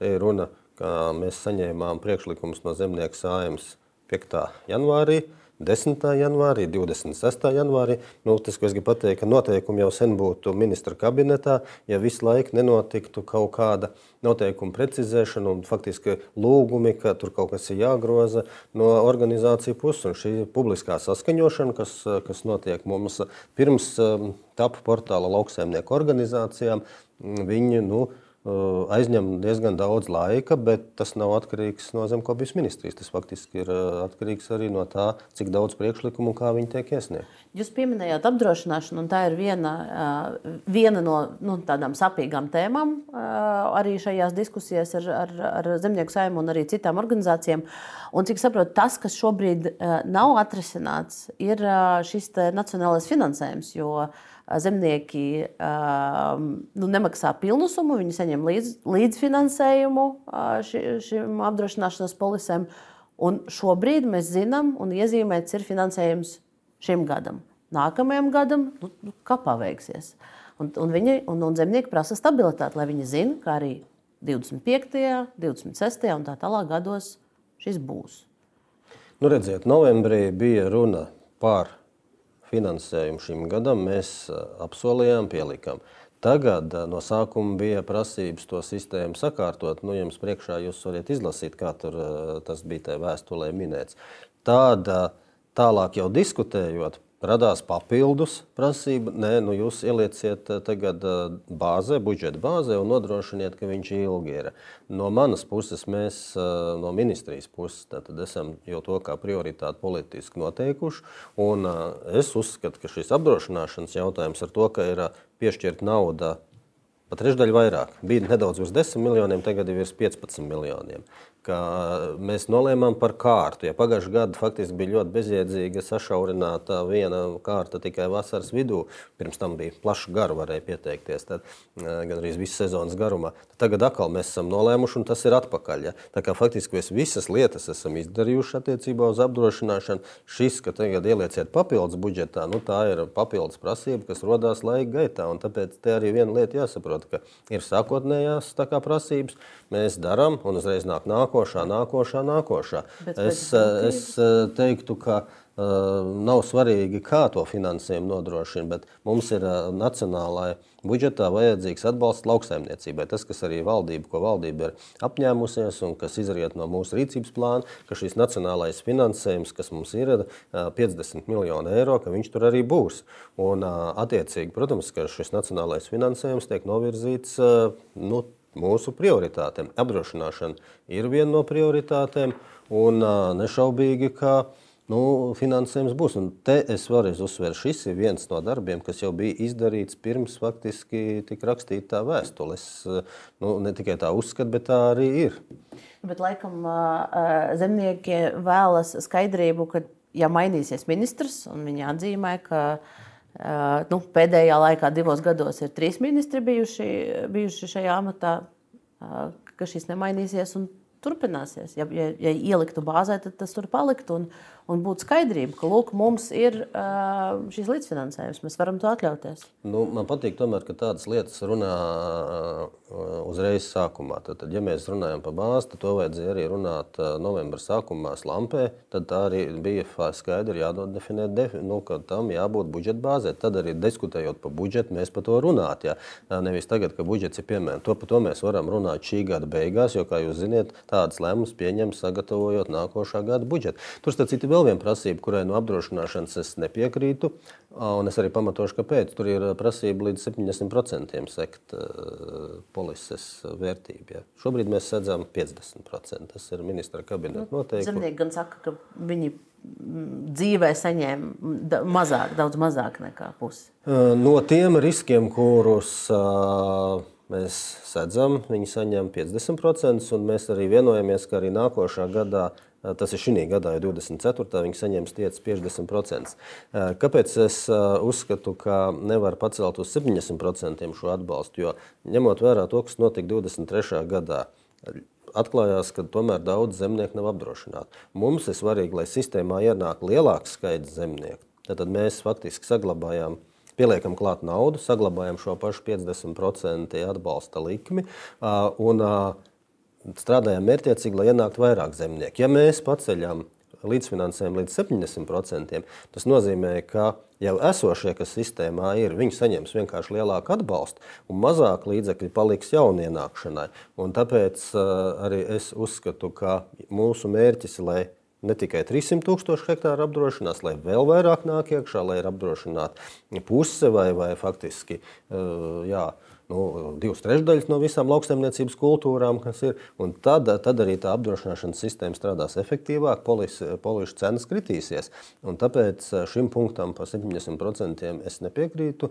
Te ir runa, ka mēs saņēmām priekšlikumus no zemnieku sājums 5. janvārī. 10. janvārī, 26. janvārī. Nu, tas, ko es gribu pateikt, ka noteikumi jau sen būtu ministra kabinetā, ja visu laiku nenotiktu kaut kāda noteikuma precizēšana un faktiski lūgumi, ka tur kaut kas ir jāgroza no organizāciju puses. Un šī publiskā saskaņošana, kas, kas notiek mums pirms um, tapu portāla lauksaimnieku organizācijām, viņi, nu, aizņem diezgan daudz laika, bet tas nav atkarīgs no zemkopības ministrijas. Tas faktiski ir atkarīgs arī no tā, cik daudz priekšlikumu un kā viņi tiek iesniegti. Jūs pieminējāt apdrošināšanu, un tā ir viena, viena no nu, tādām sapīgām tēmām arī šajās diskusijās ar, ar, ar zemnieku saimnu un arī citām organizācijām. Un, cik saprotu, tas, kas šobrīd nav atrisināts, ir šis nacionālais finansējums. Jo, uh, zemnieki nu, nemaksā pilnu summu, viņi saņem līdz, līdzfinansējumu ši, šim apdrošināšanas polisēm. Un šobrīd mēs zinām, un iezīmēts ir finansējums šim gadam. Nākamajam gadam, nu, nu, kā paveiksies. Un, un, viņi, un, un zemnieki prasa stabilitāti, lai viņi zinātu, ka arī 25., 26. un tā tālāk gados šis būs. Nu, redziet, novembrī bija runa par finansējumu šim gadam mēs apsolījām, pielikām. Tagad no sākuma bija prasības to sistēmu sakārtot. Nu, jums priekšā jūs varat izlasīt, kā tur tas bija tajā vēstulē minēts. Tāda tālāk jau diskutējot radās papildus prasība. Nē, nu jūs ielieciet eh, tagad eh, bāzē, budžeta bāzē un nodrošiniet, ka viņš ilgi ir. No manas puses, mēs eh, no ministrijas puses esam jau to kā prioritāti politiski noteikuši. Un es uzskatu, ka šis apdrošināšanas jautājums ar to, ka ir piešķirta nauda. Pat trešdaļu vairāk. Bija nedaudz virs 10 miljoniem, tagad ir virs 15 miljoniem ka mēs nolēmām par kārtu. Ja pagājušajā gadā faktiski bija ļoti bezjēdzīga, sašaurināta viena kārta tikai vasaras vidū, pirms tam bija plaša gara, varēja pieteikties tad, eh, gan arī visas sezonas garumā. Tagad atkal mēs esam nolēmuši, un tas ir atpakaļ. Ja? Tā kā faktiski mēs visas lietas esam izdarījuši attiecībā uz apdrošināšanu. Šis, ka tagad ielieciet papildus budžetā, nu, tā ir papildus prasība, kas radās laika gaitā. Tāpēc te arī viena lieta jāsaprot, ka ir sākotnējās prasības, mēs darām, un uzreiz nāk nākamā nākošā, nākošā, nākošā. Bet es, eh, es eh, teiktu, ka uh, nav svarīgi, kā to finansējumu nodrošina, bet mums ir nacionālajā budžetā vajadzīgs atbalsts lauksaimniecībai. Tas, kas arī valdība, ko valdība ir apņēmusies un kas izriet no mūsu rīcības plāna, ka šis nacionālais finansējums, kas mums ir uh, 50 miljoni eiro, ka viņš tur arī būs. Un, attiecīgi, protams, ka šis nacionālais finansējums tiek novirzīts nu, mūsu prioritātēm. Apdrošināšana ir viena no prioritātēm, un nešaubīgi, ka nu, finansējums būs. Un te es vēlreiz uzsveru, šis ir viens no darbiem, kas jau bija izdarīts pirms faktiski tika rakstīta tā vēstule. Es nu, ne tikai tā uzskatu, bet tā arī ir. Bet laikam zemnieki vēlas skaidrību, ka ja mainīsies ministrs, un viņi atzīmē, ka Uh, nu, pēdējā laikā, divos gados, ir trīs ministri bijuši, bijuši šajā amatā, uh, ka šis nemainīsies un turpināsies. Ja, ja, ja ieliktu bāzē, tad tas tur paliktu. Un, un būtu skaidrība, ka lūk, mums ir šīs līdzfinansējums, mēs varam to atļauties. Nu, man patīk, tomēr, ka tādas lietas runā uzreiz sākumā. Tad, tad, ja mēs runājam par bāzi, tad to vajadzēja arī runāt novembra sākumā slampē. Tad tā arī bija skaidri jādod definēt, defi, nu, ka tam jābūt budžeta bāzē. Tad arī diskutējot par budžetu, mēs par to runāt. Jā. Nevis tagad, ka budžets ir piemēram. To, par to mēs varam runāt šī gada beigās, jo, kā jūs zināt, tādas lēmumus pieņem sagatavojot nākošā gada budžetu. Tur, starp citu, vēl viena prasība, kurai no apdrošināšanas es nepiekrītu, un es arī pamatošu, kāpēc. Tur ir prasība līdz 70% sekt polises vērtību. Ja. Šobrīd mēs sedzam 50%. Tas ir ministra kabineta nu, noteikums. Zemnieki gan saka, ka viņi dzīvē saņēma mazāk, daudz mazāk nekā pusi. No tiem riskiem, kurus mēs sedzam, viņi saņem 50%, un mēs arī vienojamies, ka arī nākošā gadā Tas ir šī gada, jau 24. viņi saņems tiecas 50%. Kāpēc es uzskatu, ka nevar pacelt uz 70% šo atbalstu? Jo ņemot vērā to, kas notika 23. gadā, atklājās, ka tomēr daudz zemnieku nav apdrošināti. Mums ir svarīgi, lai sistēmā ienāk lielāks skaits zemnieku. Tad mēs faktiski saglabājām pieliekam klāt naudu, saglabājam šo pašu 50% atbalsta likmi. Un, strādājam mērķiecīgi, lai ienāktu vairāk zemnieku. Ja mēs paceļam līdzfinansējumu līdz 70%, tas nozīmē, ka jau esošie, kas sistēmā ir, viņi saņems vienkārši lielāku atbalstu un mazāk līdzekļu paliks jaunienākšanai. Un tāpēc uh, arī es uzskatu, ka mūsu mērķis ir, ne tikai 300 tūkstoši hektāru apdrošinās, lai vēl vairāk nāk iekšā, lai ir apdrošināta puse vai, vai faktiski uh, jā, nu, divas trešdaļas no visām lauksaimniecības kultūrām, kas ir. Tad, tad arī tā apdrošināšanas sistēma strādās efektīvāk, polišu cenas kritīsies. Un tāpēc šim punktam par 70% es nepiekrītu,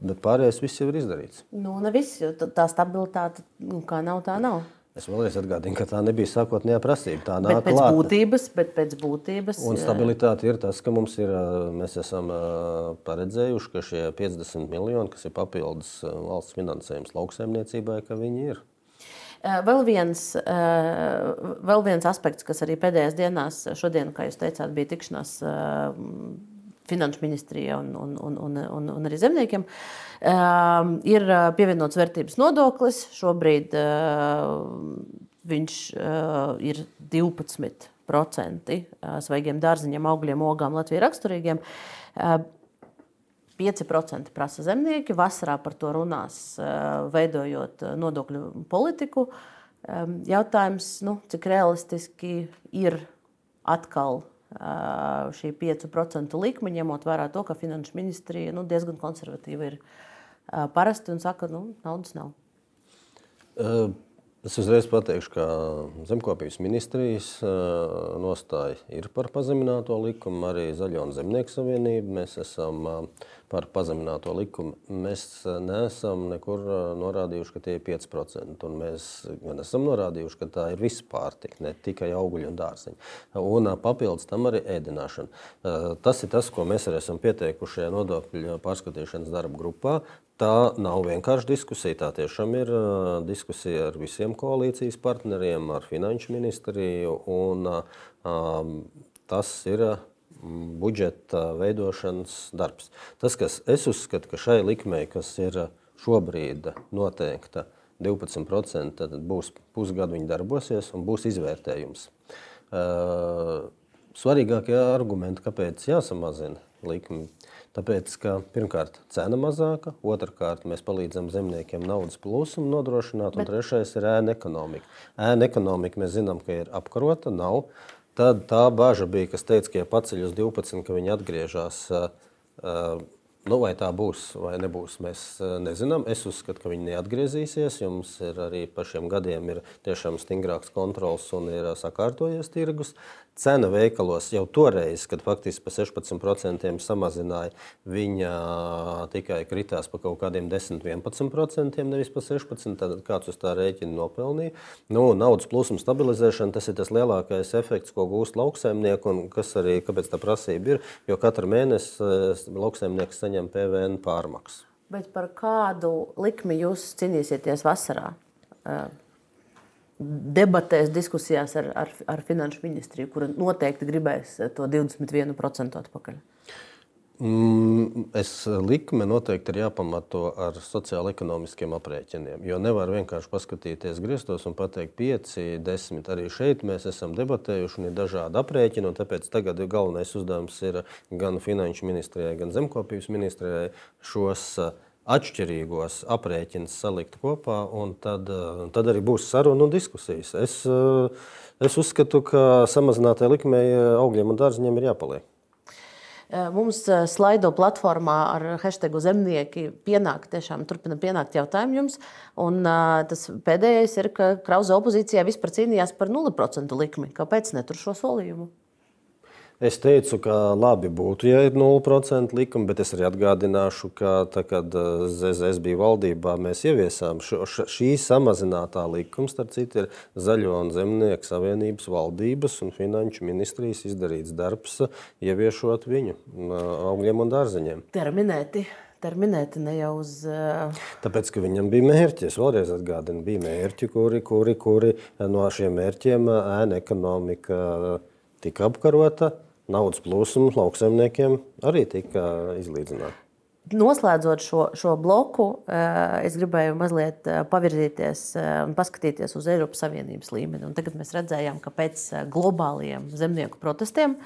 bet pārējais viss jau ir izdarīts. Nu, ne viss, jo tā stabilitāte, nu, kā nav, tā nav. Es vēlreiz atgādinu, ka tā nebija sākotnējā prasība. Tā nāk bet pēc klāta. būtības, bet pēc būtības. Un stabilitāte ir tas, ka mums ir, mēs esam paredzējuši, ka šie 50 miljoni, kas ir papildus valsts finansējums lauksaimniecībai, ka viņi ir. Vēl viens, vēl viens aspekts, kas arī pēdējās dienās, šodien, kā jūs teicāt, bija tikšanās Finanšu ministrijai un, un, un, un, un, un arī zemniekiem, uh, ir pievienots vērtības nodoklis. Šobrīd uh, viņš uh, ir 12% svaigiem dārziņiem, augļiem, ogām, Latvijas raksturīgiem. Uh, 5% prasa zemnieki. Vasarā par to runās, veidojot nodokļu politiku. Jautājums, nu, cik realistiski ir atkal šī 5% likme, ņemot vērā to, ka finanšu ministrija nu, diezgan konservatīva ir parasti un saka, ka nu, naudas nav. Uh. Es uzreiz pateikšu, ka Zemkopības ministrijas nostāja ir par pazemināto likumu. Arī Zaļo un Zemnieku savienība mēs esam par pazemināto likumu. Mēs neesam nekur norādījuši, ka tie ir 5%. Un mēs gan esam norādījuši, ka tā ir visa pārtika, ne tikai augļi un dārziņi. Un papildus tam arī ēdināšana. Tas ir tas, ko mēs arī esam pieteikuši nodokļu pārskatīšanas darba grupā. Tā nav vienkārši diskusija. Tā tiešām ir uh, diskusija ar visiem koalīcijas partneriem, ar finanšu ministriju. Un, uh, tas ir uh, budžeta veidošanas darbs. Tas, kas es uzskatu, ka šai likmei, kas ir šobrīd noteikta 12%, tad būs pusgadu viņi darbosies un būs izvērtējums. Svarīgākie argumenti, kāpēc jāsamazina likme, Tāpēc, ka pirmkārt, cena mazāka, otrkārt, mēs palīdzam zemniekiem naudas plūsmu nodrošināt, un Bet... trešais ir ēna ekonomika. Ēna ekonomika mēs zinām, ka ir apkarota, nav. Tad tā bažas bija, kas teica, ka ja paceļ uz 12, ka viņi atgriežas. Uh, Nu, vai tā būs vai nebūs, mēs nezinām. Es uzskatu, ka viņi neatgriezīsies. Jums ir arī pa šiem gadiem ir tiešām stingrāks kontrols un ir sakārtojies tirgus. Cena veikalos jau toreiz, kad faktiski par 16% samazināja, viņa tikai kritās par kaut kādiem 10-11%, nevis par 16%. Tad kāds uz tā rēķina nopelnīja. Nu, naudas plūsmas stabilizēšana tas ir tas lielākais efekts, ko gūst lauksaimnieki un kas arī kāpēc tā prasība ir. Jo katru mēnesi lauksaimnieks saņem PVN pārmaksu. Bet par kādu likmi jūs cīnīsieties vasarā? Debatēs, diskusijās ar, ar, ar finanšu ministriju, kura noteikti gribēs to 21% atpakaļ? Mm, es likme noteikti ir jāpamato ar sociālo-ekonomiskiem aprēķiniem. Jo nevar vienkārši paskatīties griestos un pateikt, 5, 10. Arī šeit mēs esam debatējuši un ir dažādi aprēķini. Tāpēc tagad galvenais uzdevums ir gan finanšu ministrijai, gan zemkopības ministrijai šos uh, atšķirīgos aprēķinus salikt kopā, un tad, eh, tad arī būs saruna un diskusijas. Es, eh, es uzskatu, ka samazinātai likmei eh, augļiem un dārziņiem ir jāpaliek. Mums slaido platformā ar hashtag zemnieki pienāk, tiešām turpina pienākt jautājumi jums. Un tas pēdējais ir, ka Krauza opozīcijā vispār cīnījās par 0% likmi. Kāpēc ne tur šo solījumu? Es teicu, ka labi būtu, ja ir 0% likuma, bet es arī atgādināšu, ka tā, kad ZZS bija valdībā, mēs ieviesām šo, šī samazinātā likuma, starp citu, ir Zaļo un Zemnieku savienības valdības un finanšu ministrijas izdarīts darbs, ieviešot viņu augļiem un dārzeņiem. Terminēti terminēti ne jau uz. Uh... Tāpēc, ka viņam bija mērķi, es vēlreiz atgādinu, bija mērķi, kuri, kuri, kuri no šiem mērķiem ēna ekonomika tika apkarota naudas plūsma lauksaimniekiem arī tika izlīdzināta. Noslēdzot šo, šo bloku, eh, es gribēju mazliet eh, pavirzīties eh, un paskatīties uz Eiropas Savienības līmeni. Un tagad mēs redzējām, ka pēc globāliem zemnieku protestiem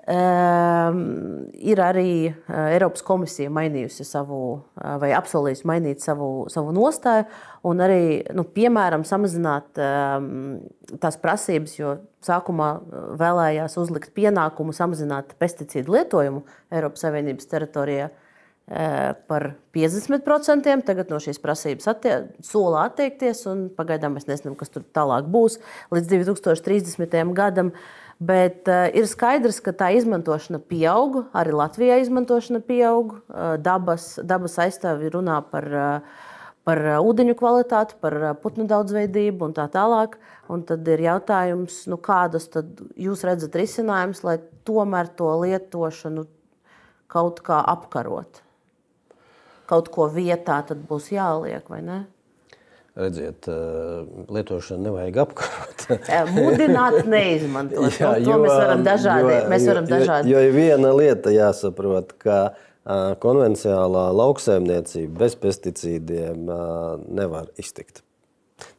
ir arī Eiropas komisija mainījusi savu vai apsolījusi mainīt savu, savu nostāju un arī, nu, piemēram, samazināt tās prasības, jo sākumā uh, vēlējās uzlikt pienākumu samazināt pesticīdu lietojumu Eiropas Savienības teritorijā uh, par 50%. Tagad no šīs prasības attie sola atteikties, un pagaidām mēs nezinām, kas tur tālāk būs līdz 2030. gadam. Bet uh, ir skaidrs, ka tā izmantošana pieaug, arī Latvijā izmantošana pieaug. Uh, dabas, dabas aizstāvji runā par uh, par uh, ūdeņu kvalitāti, par uh, putnu daudzveidību un tā tālāk. Un tad ir jautājums, nu, kādas jūs redzat risinājumus, lai tomēr to lietošanu kaut kā apkarot? Kaut ko vietā tad būs jāliek, vai ne? Redziet, uh, lietošanu nevajag apkarot. Mudināt, neizmantot. Jā, nu, to jo, mēs varam dažādi. Jo, mēs varam dažādi. Jo, jo viena lieta jāsaprot, ka uh, konvencionālā lauksaimniecība bez pesticīdiem nevar iztikt.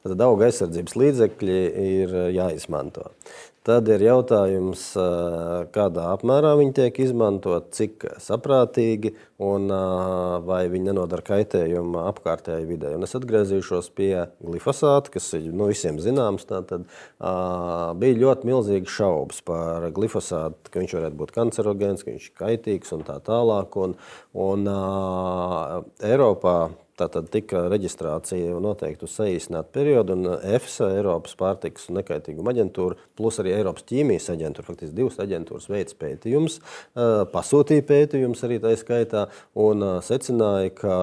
Tad auga aizsardzības līdzekļi ir jāizmanto. Tad ir jautājums, kādā apmērā viņi tiek izmantot, cik saprātīgi un vai viņi nenodara kaitējumu apkārtējai vidē. Un es atgriezīšos pie glifosāta, kas ir nu, visiem zināms. Tātad, bija ļoti milzīgas šaubas par glifosātu, ka viņš varētu būt kancerogēns, ka viņš ir kaitīgs un tā tālāk. Un, un, Eiropā Tātad tika reģistrācija noteikti uz saīsinātu periodu, un EFSA, Eiropas pārtikas un nekaitīguma aģentūra, plus arī Eiropas ķīmijas aģentūra, faktiski divas aģentūras veids pētījumus, pasūtīja pētījumus arī tā skaitā, un secināja, ka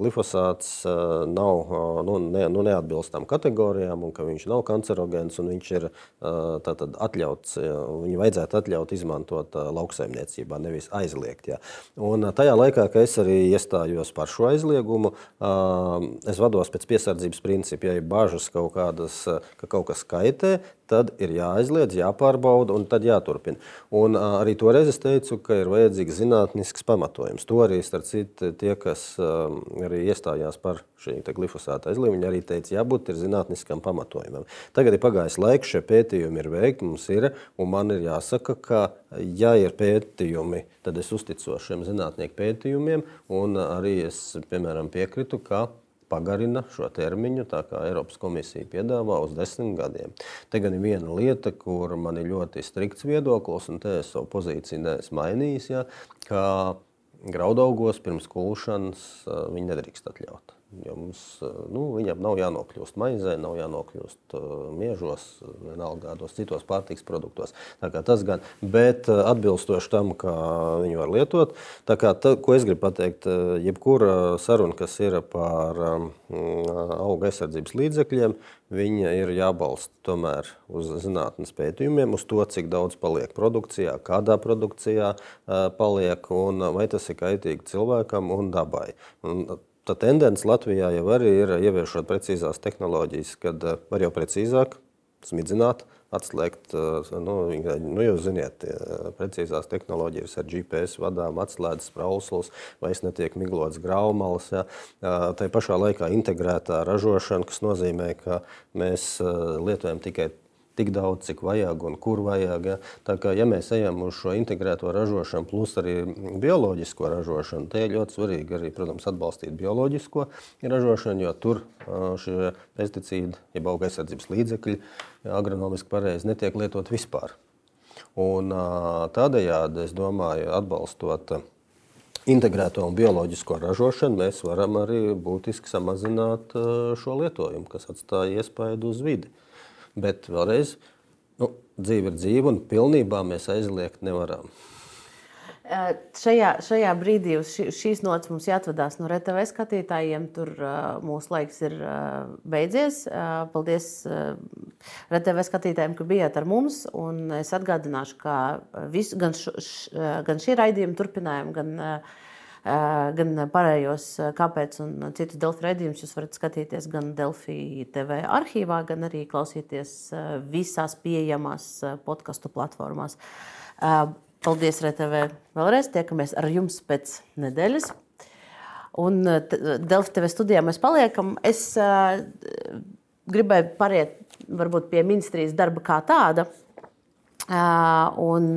glifosāts nav, nu, ne, nu, neatbilst tam kategorijām, un ka viņš nav kancerogēns, un viņš ir tātad atļauts, viņu vajadzētu atļaut izmantot lauksaimniecībā, nevis aizliegt. Jā. Un tajā laikā, kad es arī iestājos par šo aizliegumu, es vados pēc piesardzības principa. Ja ir bažas kaut kādas, ka kaut kas kaitē, tad ir jāaizliedz, jāpārbauda un tad jāturpina. Un arī toreiz es teicu, ka ir vajadzīgs zinātnisks pamatojums. To arī starp citu tie, kas arī iestājās par šī glifosāta aizliegumu, arī teica, jābūt zinātniskam pamatojumam. Tagad ir pagājis laiks, šie pētījumi ir veikti, mums ir, un man ir jāsaka, ka, ja ir pētījumi, tad es uzticos šiem zinātnieku pētījumiem, un arī es, piemēram, piekritu, ka pagarina šo termiņu, tā kā Eiropas komisija piedāvā uz desmit gadiem. Te gan ir viena lieta, kur man ir ļoti strikts viedoklis, un te es savu pozīciju neesmu mainījis, ja, ka graudaugos pirms kulšanas viņi nedrīkst atļaut. Jums, nu, viņam nav jānokļūst maizē, nav jānokļūst uh, miežos, vienalga kādos citos pārtiks produktos. Tas gan, bet uh, atbilstoši tam, kā viņi var lietot. Tā kā, tā, ko es gribu pateikt, jebkura saruna, kas ir par um, auga aizsardzības līdzekļiem, viņa ir jābalsta tomēr uz zinātnes pētījumiem, uz to, cik daudz paliek produkcijā, kādā produkcijā paliek un vai tas ir kaitīgi cilvēkam un dabai. Un tā tendence Latvijā jau arī ir ieviešot precīzās tehnoloģijas, kad eh, var jau precīzāk smidzināt, atslēgt. Eh, nu, nu, jūs zināt, precīzās tehnoloģijas ar GPS vadām, atslēdzas prauslis, vairs netiek miglots graumals. Ja. Tā pašā laikā integrētā ražošana, kas nozīmē, ka mēs eh, lietojam tikai tik daudz, cik vajag un kur vajag. Ja? Tā kā ja mēs ejam uz šo integrēto ražošanu, plus arī bioloģisko ražošanu, tad ir ļoti svarīgi arī, protams, atbalstīt bioloģisko ražošanu, jo tur šie pesticīdi, jeb auga aizsardzības līdzekļi, agronomiski pareizi netiek lietot vispār. Un, tādējādi, es domāju, atbalstot integrēto un bioloģisko ražošanu, mēs varam arī būtiski samazināt šo lietojumu, kas atstāja iespaidu uz vidi. Bet vēlreiz, nu, dzīve ir dzīve, un pilnībā mēs aizliegt nevaram. Šajā, šajā brīdī uz šīs nots mums jāatvadās no RTV skatītājiem. Tur mūsu laiks ir beidzies. Paldies RTV skatītājiem, ka bijāt ar mums. Un es atgādināšu, ka visu, gan, š, gan šī raidījuma turpinājumu, gan uh, gan pārējos, kāpēc un citus Delfi raidījumus jūs varat skatīties gan Delfi TV arhīvā, gan arī klausīties visās pieejamās podkastu platformās. Paldies, RTV! Vēlreiz tiekamies ar jums pēc nedēļas. Un Delfi TV studijā mēs paliekam. Es gribēju pāriet varbūt pie ministrijas darba kā tāda. Un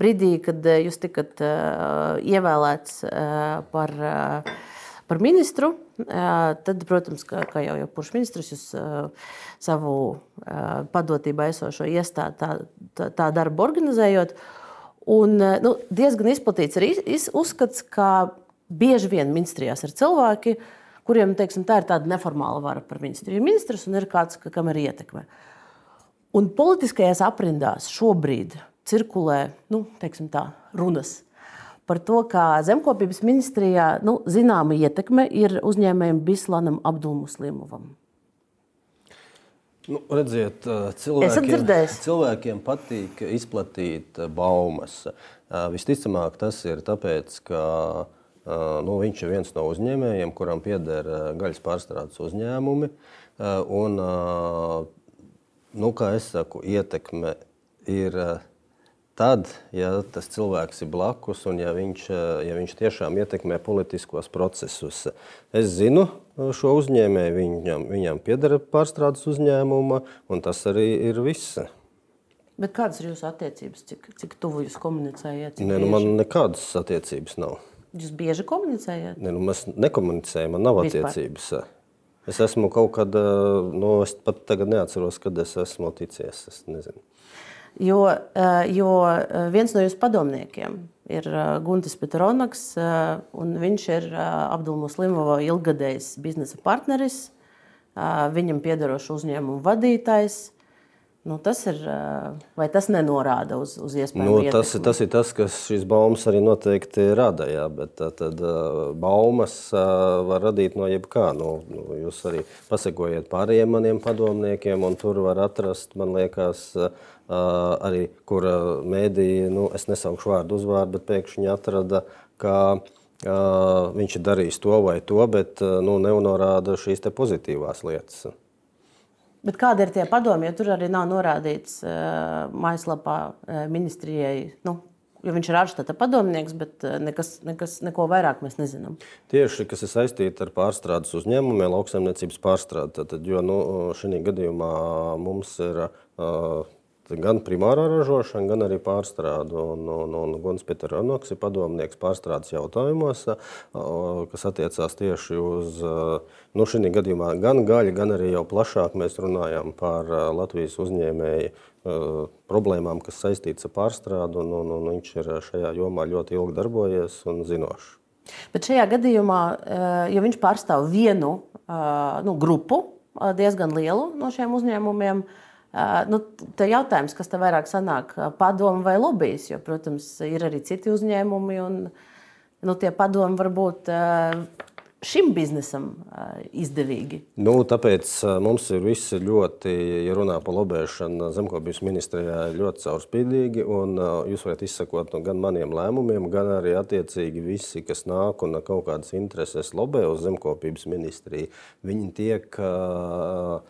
brīdī, kad jūs tikat ievēlēts par, par ministru, tad, protams, kā, kā jau jebkurš ministrs, jūs savu padotībā esošo iestādi tā, tā, tā darbu organizējot. Un, nu, diezgan izplatīts ir uzskats, ka bieži vien ministrijās ir cilvēki, kuriem teiksim, tā ir tāda neformāla vara par ministru. Ir ministrs un ir kāds, kam ir ietekme. Uh, Un politiskajās aprindās šobrīd cirkulē nu, tā, runas par to, ka zemkopības ministrijā nu, zināma ietekme ir uzņēmējiem Bislanam Abdulmuslimovam. Nu, redziet, cilvēkiem, cilvēkiem patīk izplatīt baumas. Visticamāk, tas ir tāpēc, ka nu, viņš ir viens no uzņēmējiem, kuram pieder gaļas pārstrādes uzņēmumi. Un, nu, kā es saku, ietekme ir eh, tad, ja tas cilvēks ir blakus un ja viņš, eh, ja viņš tiešām ietekmē politiskos procesus. Es zinu eh, šo uzņēmēju, viņam, viņam pieder pārstrādes uzņēmuma, un tas arī ir viss. Bet kādas ir jūsu attiecības? Cik, cik tuvu jūs komunicējat? Nē, nu, man nekādas attiecības nav. Jūs bieži komunicējat? Nē, nu, mēs nekomunicējam, man nav Vispār. attiecības. Es esmu kaut kad, nu, es pat tagad neatceros, kad es esmu ticies. Es nezinu. Jo, jo viens no jūsu padomniekiem ir Guntis Petronaks, un viņš ir Abdulmus Limova ilgadējs biznesa partneris, viņam piedarošs uzņēmumu vadītājs. Nu, tas ir, vai tas nenorāda uz, uz iespēju? Nu, tas, ietekmi? tas ir tas, kas šīs baumas arī noteikti rada. Jā, bet tad, baumas var radīt no jebkā. Nu, nu, jūs arī pasekojiet pārējiem maniem padomniekiem, un tur var atrast, man liekas, arī, kur mēdīja, nu, es nesaukšu vārdu uzvārdu, bet pēkšņi atrada, ka viņš ir darījis to vai to, bet nu, nenorāda šīs pozitīvās lietas. Bet kādi ir tie padomi, jo tur arī nav norādīts uh, mājaslapā uh, ministrijai? Nu, Jo viņš ir ārštata padomnieks, bet nekas, nekas, neko vairāk mēs nezinām. Tieši kas ir saistīts ar pārstrādes uzņēmumiem, lauksaimniecības pārstrādi. Tad, jo nu, šī gadījumā mums ir uh, gan primārā ražošana, gan arī pārstrāde. Un, un, un Guns Peters Ronoks ir padomnieks pārstrādes jautājumos, kas attiecās tieši uz nu, šī gadījumā gan gaļu, gan arī jau plašāk mēs runājam par Latvijas uzņēmēju problēmām, kas saistītas ar pārstrādi. Un, un, un viņš ir šajā jomā ļoti ilgi darbojies un zinošs. Bet šajā gadījumā, ja viņš pārstāv vienu nu, grupu, diezgan lielu no šiem uzņēmumiem, uh, Nu, te jautājums, kas te vairāk sanāk, padomu vai lobbyis, jo, protams, ir arī citi uzņēmumi, un nu, tie padomi var būt šim biznesam izdevīgi. Nu, tāpēc mums ir viss ļoti, ja runā par lobēšanu, zemkopības ministrijā ļoti caurspīdīgi, jūs varat izsakot no gan maniem lēmumiem, gan arī attiecīgi visi, kas nāk un kaut kādas intereses lobē uz zemkopības ministriju, viņi tiek uh,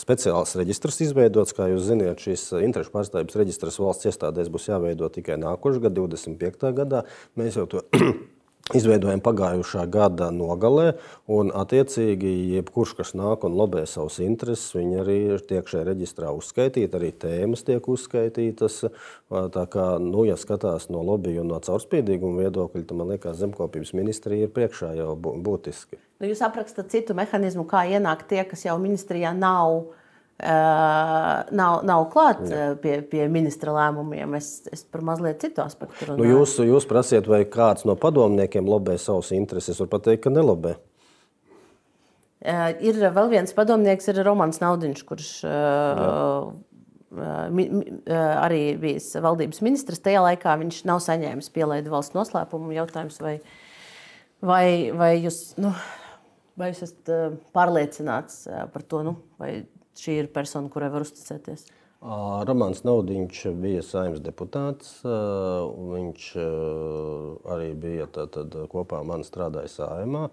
speciāls reģistrs izveidots. Kā jūs zināt, šis interešu pārstāvības reģistrs valsts iestādēs būs jāveido tikai nākošais gads, 25. gadā. Mēs jau to izveidojam pagājušā gada nogalē, un attiecīgi jebkurš, kas nāk un lobē savus intereses, viņi arī tiek šajā reģistrā uzskaitīti, arī tēmas tiek uzskaitītas. Tā kā, nu, ja skatās no lobby un no caurspīdīguma viedokļa, tad man liekas, zemkopības ministrija ir priekšā jau būtiski. Nu, jūs aprakstat citu mehānismu, kā ienākt tie, kas jau ministrijā nav nav, nav klāt Jā. pie, pie ministra lēmumiem. Es, es par mazliet citu aspektu runāju. Nu, jūs, jūs prasiet, vai kāds no padomniekiem lobē savus intereses. Var pateikt, ka nelobē. Uh, ir vēl viens padomnieks, ir Romanis Naudiņš, kurš uh, mi, mi, arī bijis valdības ministrs. Tajā laikā viņš nav saņēmis pielaidu valsts noslēpumu jautājums, vai, vai, vai, jūs, nu, vai jūs esat pārliecināts par to, nu, vai šī ir persona, kurai var uzticēties? Romanis Naudiņš bija saimnes deputāts. Viņš arī bija tad, tad, kopā ar mani strādājis saimā.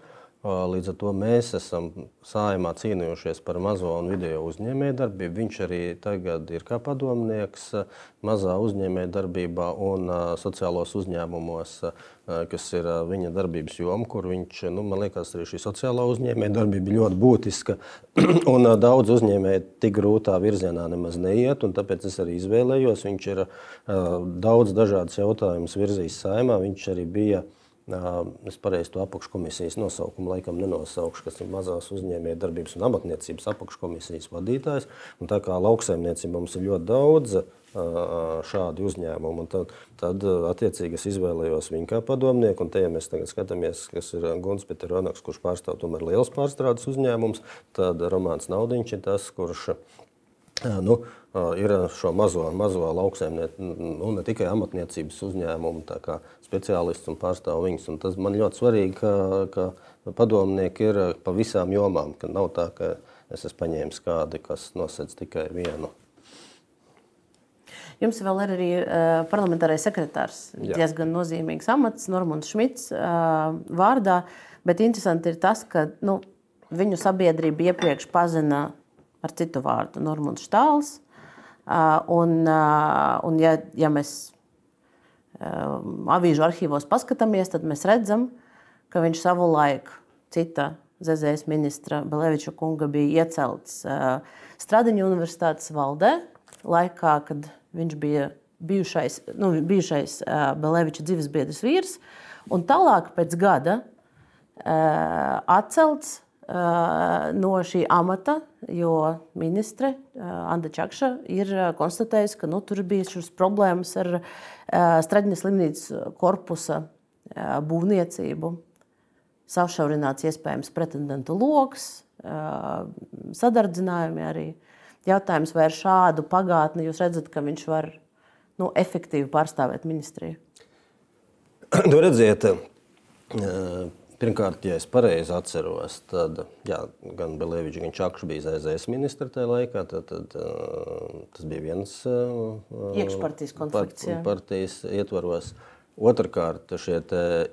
Līdz ar to mēs esam sājumā cīnījušies par mazo un video uzņēmējdarbību. Viņš arī tagad ir kā padomnieks mazā uzņēmējdarbībā un sociālos uzņēmumos, kas ir viņa darbības joma, kur viņš, nu, man liekas, arī šī sociālā uzņēmējdarbība ļoti būtiska. un daudz uzņēmēji tik grūtā virzienā nemaz neiet, un tāpēc es arī izvēlējos. Viņš ir daudz dažādas jautājumus virzījis saimā. Viņš arī bija Es pareizi to apakškomisijas nosaukumu laikam nenosaukšu, kas ir mazās uzņēmējdarbības un amatniecības apakškomisijas vadītājs. Un tā kā lauksaimniecība mums ir ļoti daudz šādi uzņēmumi, tad, tad attiecīgi es izvēlējos viņu kā padomnieku. Un te, ja mēs tagad skatāmies, kas ir Guns Peteronaks, kurš pārstāv tomēr liels pārstrādes uzņēmums, tad Romāns Naudiņš ir tas, kurš nu, ir šo mazo, mazo lauksaimnieku, nu, ne tikai amatniecības uzņēmumu speciālists un pārstāv viņus. Un tas man ļoti svarīgi, ka, ka padomnieki ir pa visām jomām, ka nav tā, ka es esmu paņēmis kādu, kas nosedz tikai vienu. Jums vēl ir arī uh, parlamentārais sekretārs. Jā. Diezgan nozīmīgs amats, Normons Šmits uh, vārdā. Bet interesanti ir tas, ka nu, viņu sabiedrība iepriekš pazina ar citu vārdu, Normons Štāls. Uh, un, uh, un ja, ja mēs avīžu arhīvos paskatāmies, tad mēs redzam, ka viņš savulaik cita ZZS ministra Beleviča kunga bija iecelts Stradiņu universitātes valdē. laikā, kad viņš bija bijušais, nu, bijušais uh, Belēviča dzīvesbiedrs vīrs, un tālāk pēc gada atcelts no šī amata, jo ministre uh, Anna Čakša ir konstatējusi, ka nu, tur bija šīs problēmas ar Straģiņas slimnīcas korpusa būvniecību. Savšaurināts iespējams pretendentu lokus, sadardzinājumi arī. Jautājums, vai ar šādu pagātni jūs redzat, ka viņš var nu, efektīvi pārstāvēt ministriju? Nu, redziet, pirmkārt, ja es pareizi atceros, tad jā, gan Belēvičs, gan Čakšs bija ZZS ministra tajā laikā. Tad, tad, tas bija viens iekšpartijas konflikts. Part, partijas ietvaros. Otrakārt, šie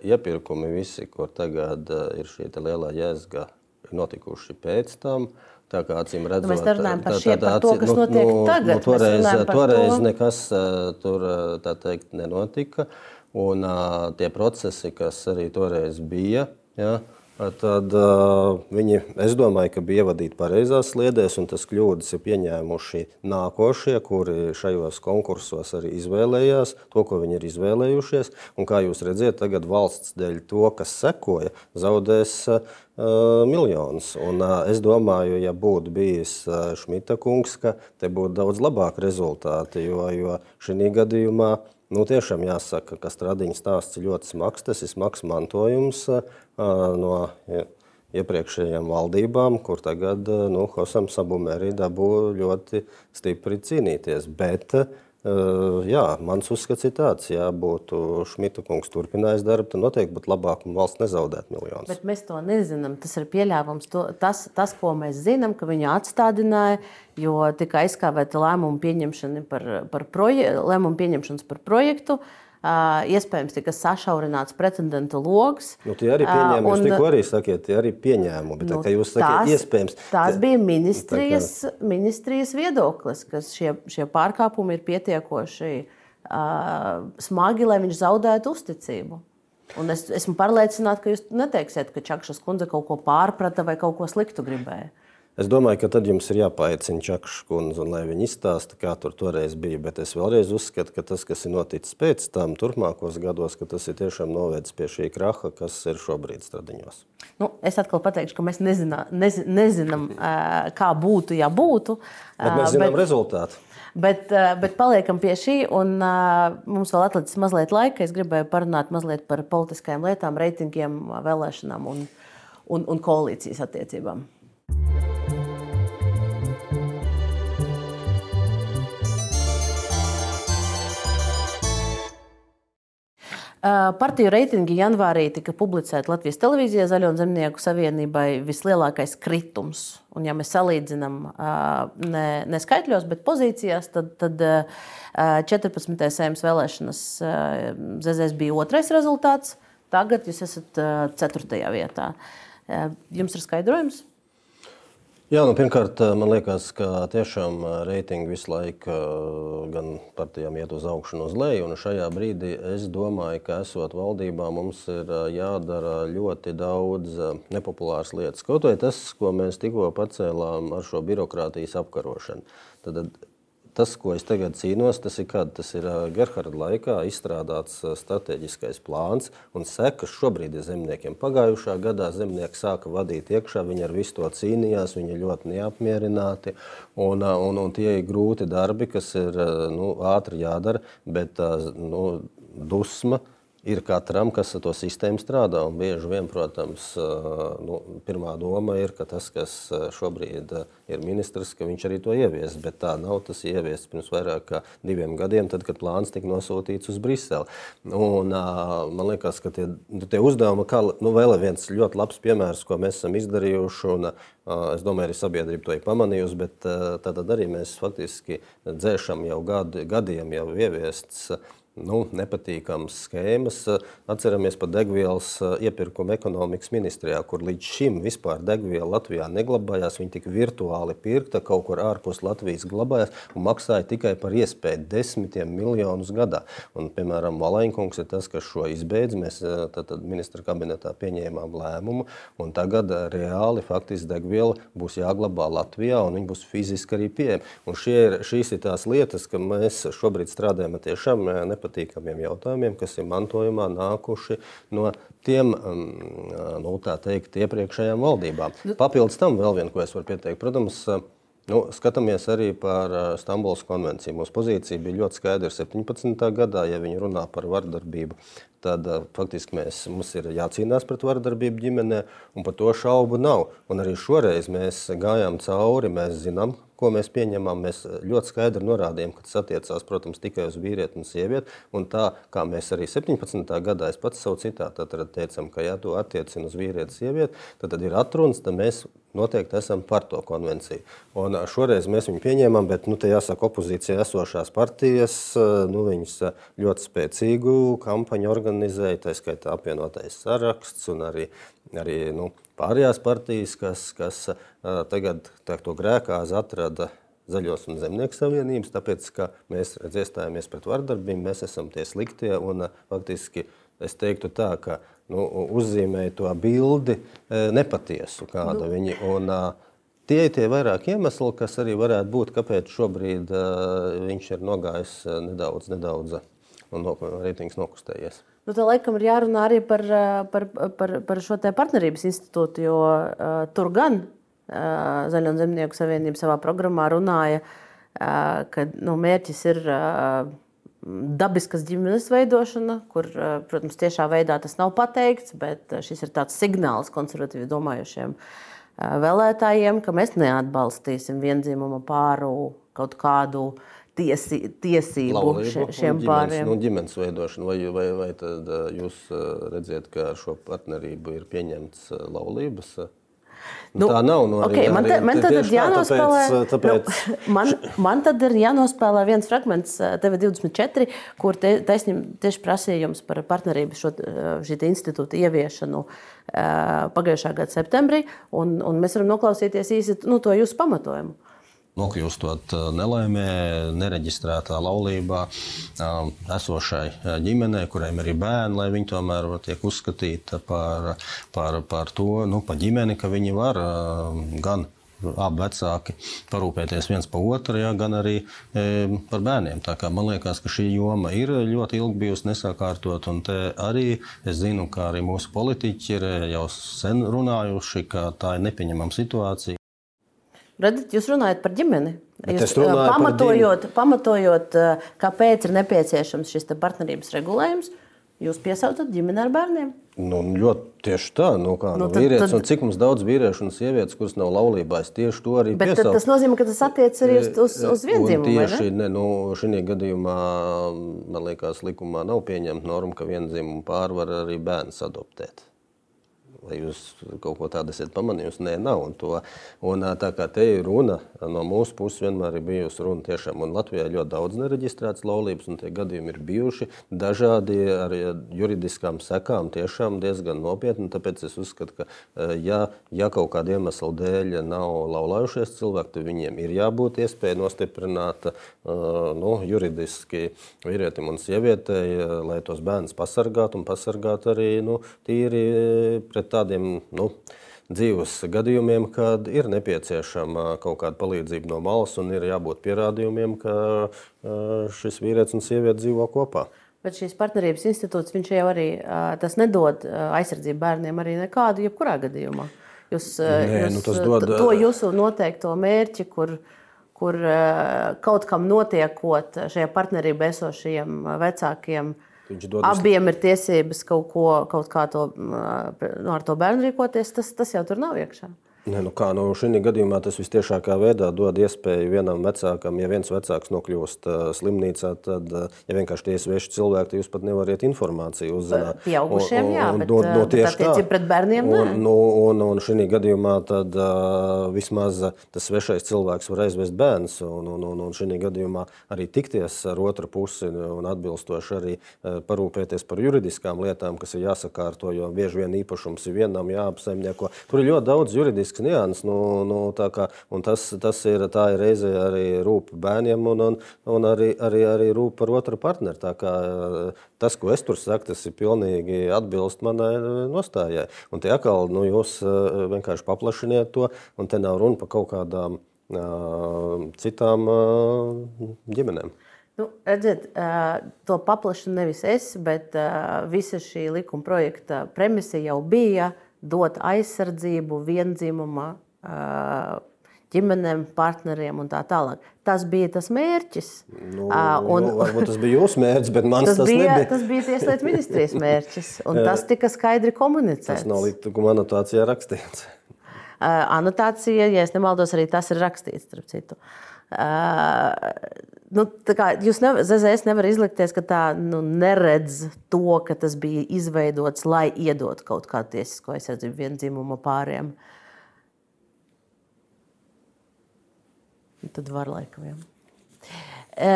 iepirkumi, visi, kur tagad ir šī lielā jēzga, ir notikuši pēc tam. Uh, Tā kā acīm redzot, nu, mēs runājam par, šie, par to, kas nu, notiek nu, tagad. Nu, toreiz toreiz to. nekas tur teikt, nenotika. Un tie procesi, kas arī toreiz bija, ja, Tad uh, viņi, es domāju, ka bija ievadīti pareizās sliedēs, un tas kļūdas ir pieņēmuši nākošie, kuri šajos konkursos arī izvēlējās to, ko viņi ir izvēlējušies. Un, kā jūs redzat, tagad valsts dēļ to, kas sekoja, zaudēs uh, miljonus. Un, uh, es domāju, ja būtu bijis uh, Šmita kungs, ka te būtu daudz labāki rezultāti, jo, jo šī gadījumā Nu, tiešām jāsaka, ka stradiņa stāsts ir ļoti smags. Tas ir smags mantojums no iepriekšējām valdībām, kur tagad nu, Hosam Sabumē arī dabū ļoti stipri cīnīties. Bet Eh, jā, mans uzskats ir tāds, ja būtu Šmita kungs turpinājis darbu, tad noteikti būtu labāk valsts nezaudētu miljonus. Bet mēs to nezinām. Tas ir pieļāvums. To, tas, tas, ko mēs zinām, ka viņu atstādināja, jo tika aizkāvēta lēmumu pieņemšana par, par, proje, lēmumu pieņemšanas par projektu. Uh, iespējams tika sašaurināts pretendentu lokus. Nu, tie arī pieņēmumi, un, jūs tikko arī sakiet, tie arī pieņēmumi, bet nu, tā, jūs sakiet, tās, iespējams. Tās bija ministrijas, kā... ministrijas viedoklis, ka šie, šie pārkāpumi ir pietiekoši uh, smagi, lai viņš zaudētu uzticību. Un es esmu pārliecināta, ka jūs neteiksiet, ka Čakšas kundze kaut ko pārprata vai kaut ko sliktu gribēja. Es domāju, ka tad jums ir jāpaaicina Čakša kundze, un lai viņi izstāsta, kā tur toreiz bija. Bet es vēlreiz uzskatu, ka tas, kas ir noticis pēc tam, turpmākos gados, ka tas ir tiešām novedis pie šī kraha, kas ir šobrīd stradiņos. Nu, es atkal pateikšu, ka mēs nezinā, nez, nezinām, kā būtu, ja būtu. Bet mēs zinām bet, rezultātu. Bet, bet paliekam pie šī, un mums vēl atlicis mazliet laika. Es gribēju parunāt mazliet par politiskajām lietām, reitingiem, vēlēšanām un, un, un koalīcijas attiecībām. Partiju reitingi janvārī tika publicēti Latvijas televīzijā Zaļo un Zemnieku savienībai vislielākais kritums. Un, ja mēs salīdzinām ne, ne skaitļos, bet pozīcijās, tad, tad 14. sēmas vēlēšanas ZZS bija otrais rezultāts. Tagad jūs esat 4. vietā. Jums ir skaidrojums? Jā, nu, pirmkārt, eh, man liekas, ka tiešām eh, reitingi visu laiku eh, gan partijām iet uz augšu, uz leju. Šajā brīdī es domāju, ka esot valdībā, mums ir jādara ļoti daudz nepopulāras lietas. Kaut vai tas, ko mēs tikko pacēlām ar šo birokrātijas apkarošanu. Tad tas, ko es tagad cīnos, tas ir, kad, tas ir Gerharda laikā izstrādāts strateģiskais plāns un sekas šobrīd ir zemniekiem. Pagājušā gadā zemnieki sāka vadīt iekšā, viņi ar visu to cīnījās, viņi ļoti neapmierināti. Un, un, un tie ir grūti darbi, kas ir nu, ātri jādara, bet nu, dusma ir katram, kas ar to sistēmu strādā. Un bieži vien, protams, nu, pirmā doma ir, ka tas, kas šobrīd ir ministrs, ka viņš arī to ievies. Bet tā nav. Tas ieviests pirms vairāk kā diviem gadiem, tad, kad plāns tika nosūtīts uz Briseli. Un, man liekas, ka tie, tie uzdevumi, kā nu, vēl viens ļoti labs piemērs, ko mēs esam izdarījuši. Un, Es domāju, arī sabiedrība to ir pamanījusi, bet tad arī mēs faktiski dzēšam jau gadu, gadiem jau ieviests nu, nepatīkamas schēmas. Atceramies par degvielas iepirkumu ekonomikas ministrijā, kur līdz šim vispār degviela Latvijā neglabājās. Viņa tika virtuāli pirkta, kaut kur ārpus Latvijas glabājās un maksāja tikai par iespēju desmitiem miljonus gadā. Un, piemēram, Valainkungs ir tas, kas šo izbeidz. Mēs tad, tad ministra kabinetā pieņēmām lēmumu, un tagad reāli faktiski degviela būs jāglabā Latvijā, un viņa būs fiziski arī pieejama. Šie ir, šīs ir tās lietas, ka mēs šobrīd strādājam tiešām nepatīkami nepatīkamiem jautājumiem, kas ir mantojumā nākuši no tiem um, nu, teikt, iepriekšējām valdībām. Nu- Papildus tam vēl viena, ko es varu pieteikt. Protams, Nu, skatāmies arī par Stambulas konvenciju. Mūsu pozīcija bija ļoti skaidra 17. gadā, ja viņi runā par vardarbību. Tad faktiski mēs, mums ir jācīnās pret vardarbību ģimenē, un par to šaubu nav. Un arī šoreiz mēs gājām cauri, mēs zinām, ko mēs pieņemam, mēs ļoti skaidri norādījām, ka tas attiecās protams, tikai uz vīrieti un sievieti. Un tā kā mēs arī 17. gadā, es pats savu citātu teicām, ka ja to attiecina uz vīrieti un sievieti, tad, tad ir atruns, tad mēs noteikti esam par to konvenciju. Un šoreiz mēs viņu pieņēmām, bet nu, jāsaka, opozīcijā esošās partijas nu, ļoti spēcīgu kampaņu organizēja, tā skaitā apvienotais saraksts un arī, arī nu, pārējās partijas, kas, kas tagad tā, to grēkāzi atrada Zaļos un Zemnieku savienības, tāpēc, ka mēs iestājāmies pret vardarbību, mēs esam tie sliktie un faktiski es teiktu tā, ka nu, uzzīmēja to bildi nepatiesu, kādu nu. viņi. Un, Tie ir tie vairāk iemesli, kas arī varētu būt, kāpēc šobrīd uh, viņš ir nogājis nedaudz, nedaudz un no, reitings nokustējies. Nu, tā laikam ir jārunā arī par, par, par, par šo partnerības institūtu, jo uh, tur gan uh, Zaļo Zemnieku savienība savā programmā runāja, uh, ka nu, mērķis ir uh, dabiskas ģimenes veidošana, kur, uh, protams, tiešā veidā tas nav pateikts, bet šis ir tāds signāls konservatīvi domājušiem uh, vēlētājiem, ka mēs neatbalstīsim vienzīmumu pāru kaut kādu uh, tiesi, tiesību Laulību, šiem ģimenes, pāriem. Nu, ģimenes veidošana, vai, vai, vai tad jūs redziet, ka ar šo partnerību ir pieņemts laulības? Nu, tā nav. Nu, okay, man, te, man tad ir jānospēlē. Tāpēc, tāpēc... Nu, man, man tad ir jānospēlē viens fragments TV24, kur te, taisņim, tieši prasījums par partnerību šo institūtu ieviešanu pagājušā gada septembrī. Un, un mēs varam noklausīties īsi nu, to jūsu pamatojumu nokļūstot nelaimē, nereģistrētā laulībā esošai ģimenei, kuriem ir bērni, lai viņi tomēr tiek uzskatīti par, par, par to, nu, par ģimeni, ka viņi var gan abi vecāki parūpēties viens par otru, ja, gan arī e, par bērniem. Man liekas, ka šī joma ir ļoti ilgi bijusi nesakārtot, arī es zinu, ka arī mūsu politiķi ir jau sen runājuši, ka tā ir nepieņemama situācija. Redat, jūs runājat par ģimeni. Jūs, pamatojot, par pamatojot, kāpēc ir nepieciešams šis partnerības regulējums, jūs piesaucat ģimeni ar bērniem. Nu, ļoti tieši tā, nu, kā nu, nu, tad, vīrietis, tad... cik mums daudz vīriešu un sievietes, kuras nav laulībā, es tieši to arī Bet piesaucu. Tas nozīmē, ka tas attiecas arī uz, uz, uz vienzīmumu. Tieši ne? Ne, nu, šī gadījumā, man liekas, likumā nav pieņemta norma, ka vienzīmumu pāri var arī bērns adoptēt. Vai jūs kaut ko tādu esat pamanījusi? Nē, nav. Un to, un, tā kā te ir runa, no mūsu puses vienmēr ir bijusi runa tiešām. Un Latvijā ļoti daudz nereģistrētas laulības, un tie gadījumi ir bijuši dažādi ar juridiskām sekām, tiešām diezgan nopietni. Tāpēc es uzskatu, ka ja, ja kaut kāda iemesla dēļ nav laulājušies cilvēki, tad viņiem ir jābūt iespēja nostiprināt nu, juridiski vīrietim un sievietei, lai tos bērnus pasargātu un pasargātu arī nu, tīri pret tādiem nu, dzīves gadījumiem, kad ir nepieciešama kaut kāda palīdzība no malas un ir jābūt pierādījumiem, ka šis vīrietis un sieviete dzīvo kopā. Bet šīs partnerības institūts jau arī tas nedod aizsardzību bērniem arī nekādu, jebkurā gadījumā. Jūs, Nē, jūs, nu dod... To jūsu noteikto mērķi, kur, kur kaut kam notiekot šajā partnerībā esošajiem vecākiem, Abiem ir tiesības kaut, ko, kaut kā to, nu, ar to bērnu rīkoties, tas, tas jau tur nav iekšā. Ne, nu kā, nu, šī gadījumā tas visciešākā veidā dod iespēju vienam vecākam, ja viens vecāks nokļūst uh, slimnīcā, tad, uh, ja vienkārši tie ir sveši cilvēki, tad jūs pat nevariet informāciju uzzināt. Pieaugušiem, jā, bet, no, no tieši tā. pret bērniem nē. Un, nu, un, un šī gadījumā tad uh, vismaz tas svešais cilvēks var aizvest bērns, un, un, un, un šī gadījumā arī tikties ar otru pusi un atbilstoši arī uh, parūpēties par juridiskām lietām, kas ir jāsakārto, jo bieži vien īpašums ir vienam jāapsaimnieko. Tur ir ļoti daudz juridisku būtisks nianses. Nu, nu, kā, tas, tas ir, ir reizē arī rūp bērniem un, un, un arī, arī, arī rūp par otru partneri. Kā, tas, ko es tur saku, tas ir pilnīgi atbilst manai nostājai. Un tie atkal nu, jūs eh, vienkārši paplašiniet to, un te nav runa par kaut kādām uh, citām uh, ģimenēm. Nu, redziet, to paplašinu nevis es, bet visa šī likuma projekta premise jau bija dot aizsardzību viendzimuma ģimenēm, partneriem un tā tālāk. Tas bija tas mērķis. Nu, un, nu, varbūt tas bija jūsu mērķis, bet mans tas, tas bija. Nebija. Tas bija Tieslietu ministrijas mērķis, un tas tika skaidri komunicēts. Tas nav likuma anotācijā rakstīts. Anotācija, ja nemaldos, arī tas ir rakstīts, starp citu. Nu, kā, jūs nevar, ZZS nevar izlikties, ka tā nu, neredz to, ka tas bija izveidots, lai iedotu kaut kādu tiesisko aizsardzību vienzimuma pāriem. Tad var laikam. Jā. E,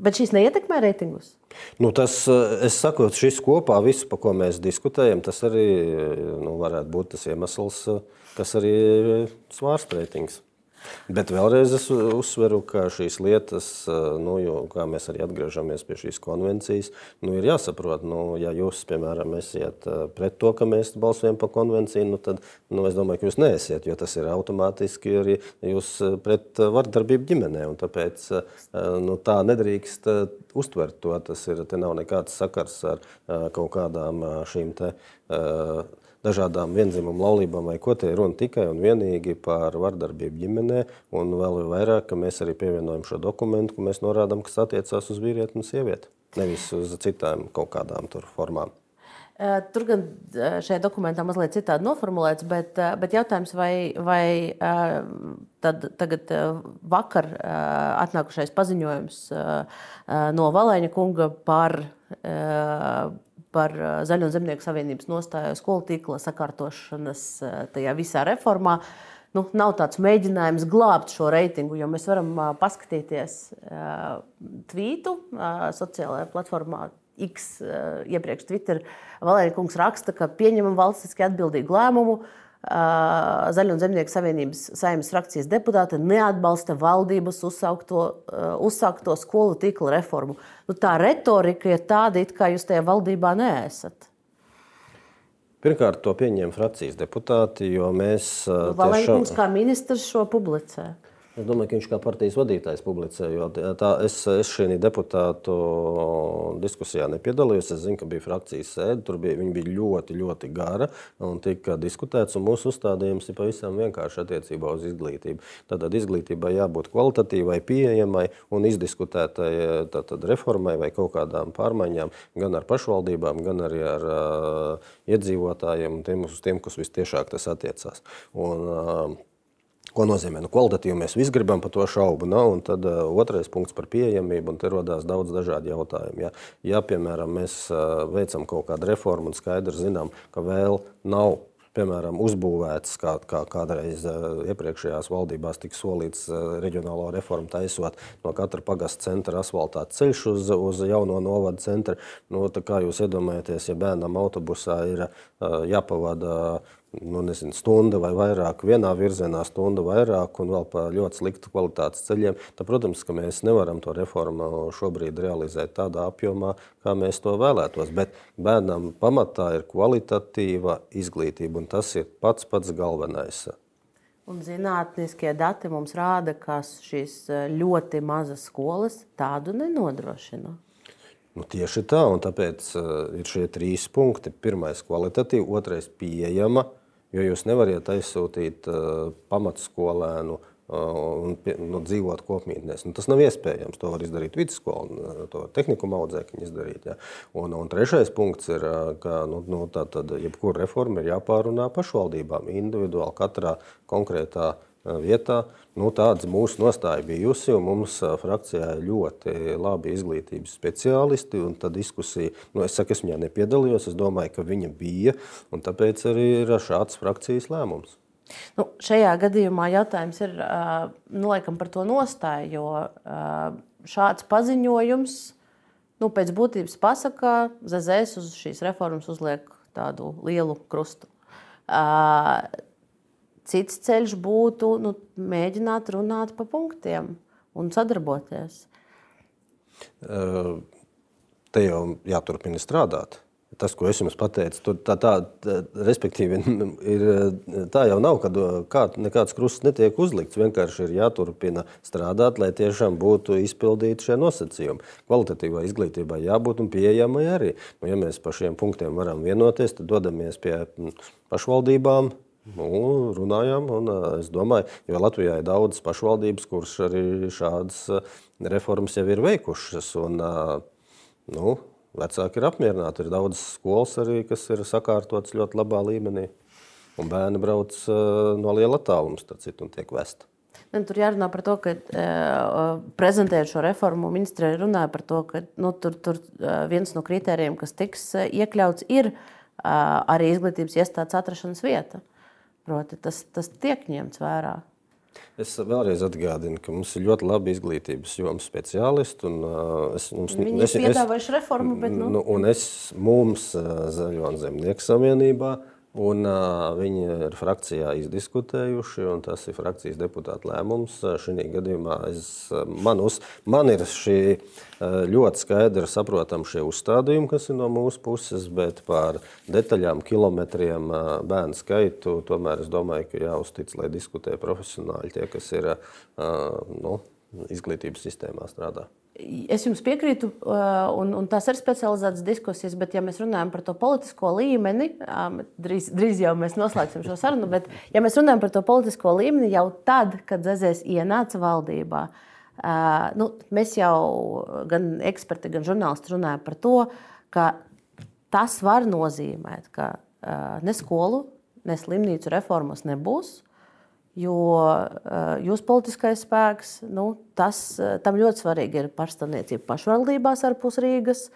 bet šīs neietekmē reitingus. Nu, tas, es saku, šis kopā, viss, par ko mēs diskutējam, tas arī nu, varētu būt tas iemesls, kas arī svārst reitings. Bet vēlreiz es uzsveru, ka šīs lietas, nu, jo, kā mēs arī atgriežamies pie šīs konvencijas, nu, ir jāsaprot, nu, ja jūs, piemēram, esiet pret to, ka mēs balsojam par konvenciju, nu, tad nu, es domāju, ka jūs neesiet, jo tas ir automātiski arī jūs pret vardarbību ģimenē. Tāpēc nu, tā nedrīkst uztvert to. Tas ir, nav nekāds sakars ar kaut kādām šīm te. Uh, dažādām vienzimumu laulībām, vai ko te ir runa tikai un vienīgi par vardarbību ģimenē. Un vēl vairāk, ka mēs arī pievienojam šo dokumentu, ka mēs norādām, kas attiecās uz vīrieti un sievieti, nevis uz citām kaut kādām formām. Tur gan šajā dokumentā mazliet citādi noformulēts, bet, bet jautājums, vai, vai tad, tagad vakar atnākušais paziņojums no Valēņa kunga par par Zaļo zemnieku savienības nostāju skolu tīkla sakārtošanas tajā visā reformā. Nu, nav tāds mēģinājums glābt šo reitingu, jo mēs varam paskatīties tvītu sociālajā platformā. X iepriekš Twitter Valērija kungs raksta, ka pieņemam valstiski atbildīgu lēmumu, uh, Zaļo un Zemnieku savienības saimnes frakcijas deputāte neatbalsta valdības uzsākto, uzsākto skolu tīkla reformu. Nu, tā retorika ir tāda, it kā jūs tajā valdībā neesat. Pirmkārt, to pieņēma frakcijas deputāti, jo mēs. Nu, Valēņkungs tiešām... kā ministrs šo publicē. Es domāju, ka viņš kā partijas vadītājs publicē, jo tā, es, es šī deputātu diskusijā nepiedalījos. Es zinu, ka bija frakcijas sēde, tur bija, bija ļoti, ļoti gara un tika diskutēts. Un mūsu uzstādījums ir pavisam vienkārši attiecībā uz izglītību. Tātad izglītībai jābūt kvalitatīvai, pieejamai un izdiskutētai tātad, reformai vai kaut kādām pārmaiņām gan ar pašvaldībām, gan arī ar uh, iedzīvotājiem, tiem, uz tiem, kas vistiešāk tas attiecās. Un, uh, Ko nozīmē? Nu, kvalitatīvi mēs visi gribam, par to šaubu nav. Un tad uh, otrais punkts par pieejamību, un te radās daudz dažādu jautājumu. Ja, ja piemēram, mēs uh, veicam kaut kādu reformu un skaidri zinām, ka vēl nav piemēram, uzbūvēts, kā, kā kādreiz uh, iepriekšējās valdībās tika solīts uh, reģionālo reformu taisot no katra pagasta centra asfaltāts ceļš uz, uz jauno novada centru. Nu, kā jūs iedomājaties, ja bērnam autobusā ir uh, jāpavada nu, nezinu, stunda vai vairāk vienā virzienā, stunda vairāk un vēl par ļoti sliktu kvalitātes ceļiem, tad, protams, ka mēs nevaram to reformu šobrīd realizēt tādā apjomā, kā mēs to vēlētos. Bet bērnam pamatā ir kvalitatīva izglītība, un tas ir pats pats galvenais. Un zinātniskie dati mums rāda, ka šīs ļoti mazas skolas tādu nenodrošina. Nu, tieši tā, un tāpēc uh, ir šie trīs punkti. Pirmais - kvalitatīva, otrais - pieejama, Jo jūs nevariet aizsūtīt uh, pamatskolēnu un nu, dzīvot kopmītnēs. Nu, tas nav iespējams. To var izdarīt vidusskola, to tehnikuma audzēkņi izdarīt. Ja. Un, un trešais punkts ir, ka nu, nu, jebkura reforma ir jāpārunā pašvaldībām individuāli katrā konkrētā vietā. Nu, tāds mūsu nostāja bijusi, un mums frakcijā ir ļoti labi izglītības speciālisti. Tad diskusija, nu, es saku, es viņā nepiedalījos, es domāju, ka viņa bija, un tāpēc arī ir šāds frakcijas lēmums. Nu, šajā gadījumā jautājums ir nu, laikam, par to nostāju, jo šāds paziņojums nu, pēc būtības pasakā, Zēzēs uz šīs reformas uzliek tādu lielu krustu. Cits ceļš būtu nu, mēģināt runāt pa punktiem un sadarboties. Te jau jāturpina strādāt tas, ko es jums pateicu, tur tā, tā, tā, ir, tā jau nav, ka kā, nekāds krusts netiek uzlikts. Vienkārši ir jāturpina strādāt, lai tiešām būtu izpildīti šie nosacījumi. Kvalitatīvai izglītībai jābūt un pieejamai arī. Nu, ja mēs par šiem punktiem varam vienoties, tad dodamies pie pašvaldībām. Nu, runājām, un es domāju, jo Latvijā ir daudzas pašvaldības, kuras arī šādas reformas jau ir veikušas. Un, nu, Vecāki ir apmierināti. Ir daudz skolas arī, kas ir sakārtotas ļoti labā līmenī. Un bērni brauc uh, no liela attāluma, citu, un tiek vesti. Tur jārunā par to, ka uh, prezentējot šo reformu, ministrē runāja par to, ka nu, tur, tur uh, viens no kritērijiem, kas tiks uh, iekļauts, ir uh, arī izglītības iestādes atrašanās vieta. Proti, tas, tas tiek ņemts vērā. Es vēlreiz atgādinu, ka mums ir ļoti labi izglītības jomas speciālisti. Un, uh, es, mums, ir piedāvājuši reformu, bet. Nu... Nu, un es mums Zaļo un Zemnieku savienībā uh, Un, uh, viņi ir frakcijā izdiskutējuši, un tas ir frakcijas deputāta lēmums. Šī gadījumā es, man, uz, man ir šī ļoti skaidri saprotama šie uzstādījumi, kas ir no mūsu puses, bet par detaļām, kilometriem, bērnu skaitu tomēr es domāju, ka jāuztic, lai diskutē profesionāļi, tie, kas ir nu, izglītības sistēmā strādā. Es jums piekrītu, un, un tās ir specializētas diskusijas, bet, ja mēs runājam par to politisko līmeni, drīz, drīz jau mēs noslēgsim šo sarunu, bet, ja mēs runājam par to politisko līmeni, jau tad, kad Zēzēs ienāca valdībā, nu, mēs jau gan eksperti, gan žurnālisti runājam par to, ka tas var nozīmēt, ka ne skolu, ne slimnīcu reformas nebūs Jo uh, jūsu politiskais spēks, nu, tas, uh, tam ļoti svarīgi ir pašstāvniecība pašvaldībās ārpus Rīgas.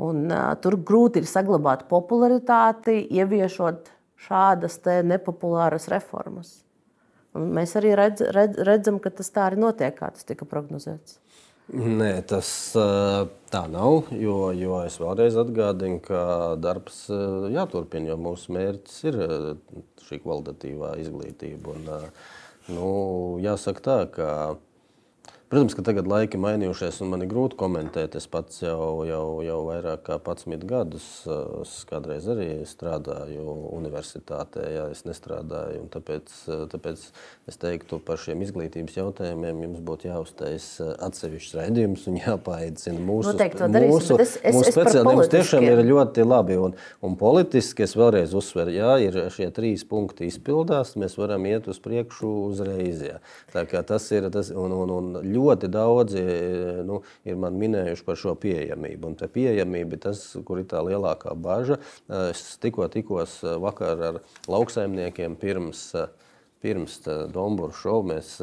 Un, uh, tur grūti ir saglabāt popularitāti, ieviešot šādas nepopulāras reformas. Un mēs arī redz, redz, redzam, ka tas tā arī notiek, kā tas tika prognozēts. Nē, tas tā nav. Jo, jo es vēlreiz atgādinu, ka darbs jāturpina, jo mūsu mērķis ir šī kvalitatīvā izglītība. Un, nu, jāsaka tā, ka Protams, ka tagad laiki mainījušies, un man ir grūti komentēt. Es pats jau, jau, jau vairāk kā 11 gadus, es kādreiz arī strādāju universitātē, ja es nestrādāju. Tāpēc, tāpēc es teiktu, par šiem izglītības jautājumiem jums būtu jāuztais atsevišķs raidījums un jāpaaicina mūsu, mūsu, es, es, mūsu speciālisti. Mums tiešām ir ļoti labi. Un, un politiski es vēlreiz uzsveru, ja ir šie trīs punkti izpildās, mēs varam iet uz priekšu uzreiz. Ja. Tā kā tas ir tas, un, un, un ļoti ļoti daudzi nu, ir man minējuši par šo pieejamību. Un pieejamība ir tas, kur ir tā lielākā bažas. Es tikko tikos vakar ar lauksaimniekiem pirms. Pirms Dombūra šova mēs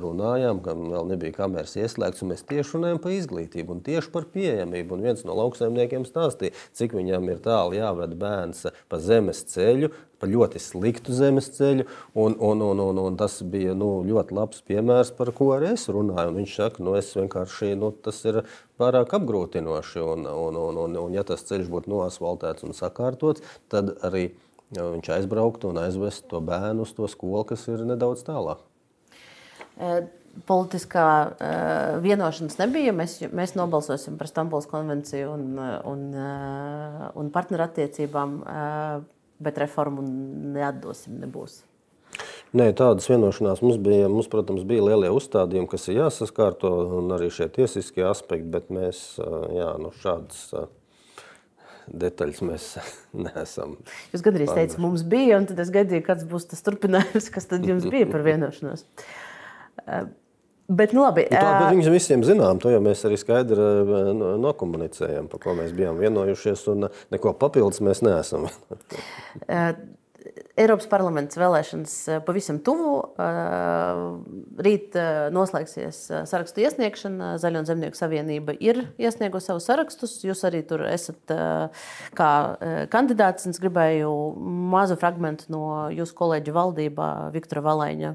runājām, ka vēl nebija kameras ieslēgts, un mēs tieši runājam par izglītību un tieši par pieejamību. Un viens no lauksaimniekiem stāstīja, cik viņam ir tālu jāved bērns pa zemes ceļu, pa ļoti sliktu zemes ceļu. Un, un, un, un, un tas bija nu, ļoti labs piemērs, par ko arī es runāju. Un viņš saka, nu, es vienkārši nu, tas ir pārāk apgrūtinoši. Un, un, un, un, un ja tas ceļš būtu noasfaltēts un sakārtots, tad arī viņš aizbrauktu un aizvestu to bērnu uz to skolu, kas ir nedaudz tālāk. Politiskā vienošanās nebija. Mēs, mēs nobalsosim par Stambulas konvenciju un, un, un partnerattiecībām. Bet reformu neatdosim, nebūs. Nē, tādas vienošanās mums bija. Mums, protams, bija lielie uzstādījumi, kas ir jāsaskārto, un arī šie tiesiskie aspekti, bet mēs jā, nu, šādas detaļas mēs neesam. Jūs gandrīz teicāt, mums bija, un tad es gaidīju, kāds būs tas turpinājums, kas tad jums bija par vienošanos. Bet, nu, labi. Nu, tā, bet viņus visiem zinām, to jau mēs arī skaidri nokomunicējam, par ko mēs bijām vienojušies, un neko papildus mēs neesam. Eiropas parlaments vēlēšanas eh, pavisam tuvu. Eh, rīt eh, noslēgsies sarakstu iesniegšana. Zaļo un Zemnieku savienība ir iesniegusi savus sarakstus. Jūs arī tur esat kā kandidāts. Es gribēju mazu fragment no jūsu kolēģa valdībā, Viktora Valaiņa,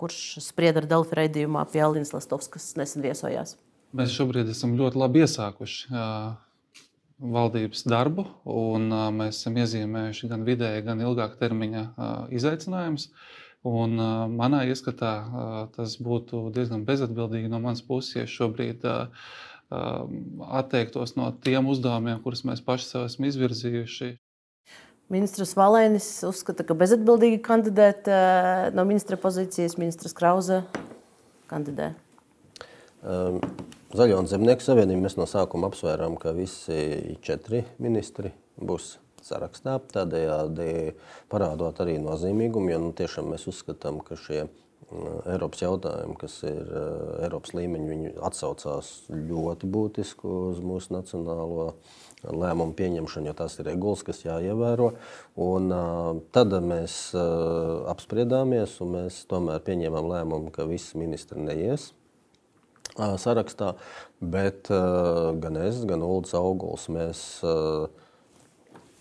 kurš sprieda ar Delfi raidījumā pie Alinas Lastovskas nesen viesojās. Mēs šobrīd esam ļoti labi iesākuši valdības darbu, un mēs esam iezīmējuši gan vidēja, gan ilgāka termiņa izaicinājumus. Un, manā ieskatā tas būtu diezgan bezatbildīgi no manas puses, ja šobrīd atteiktos no tiem uzdevumiem, kurus mēs paši sev esam izvirzījuši. Ministrs Valēnis uzskata, ka bezatbildīgi kandidēt no ministra pozīcijas ministrs Krause kandidē. Um. Zaļo un Zemnieku savienību mēs no sākuma apsvērām, ka visi četri ministri būs sarakstā. Tādējādi parādot arī nozīmīgumu, jo nu, tiešām mēs uzskatām, ka šie mm, Eiropas jautājumi, kas ir eh, Eiropas līmeņi, viņi atsaucās ļoti būtiski uz mūsu nacionālo lēmumu pieņemšanu, jo tās ir regulas, kas jāievēro. Un, uh, tad mēs uh, apspriedāmies un mēs tomēr pieņēmām lēmumu, ka visi ministri neies sarakstā, bet gan es, gan Ulrichs Auguls mēs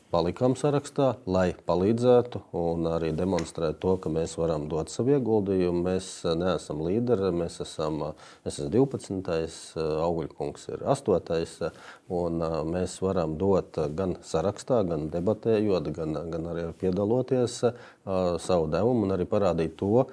palikām sarakstā, lai palīdzētu un arī demonstrētu to, ka mēs varam dot savu ieguldījumu. Mēs neesam līderi, mēs esam, es esmu 12. augļkungs ir 8. un mēs varam dot gan sarakstā, gan debatējot, gan, gan arī piedaloties savu devumu un arī parādīt to,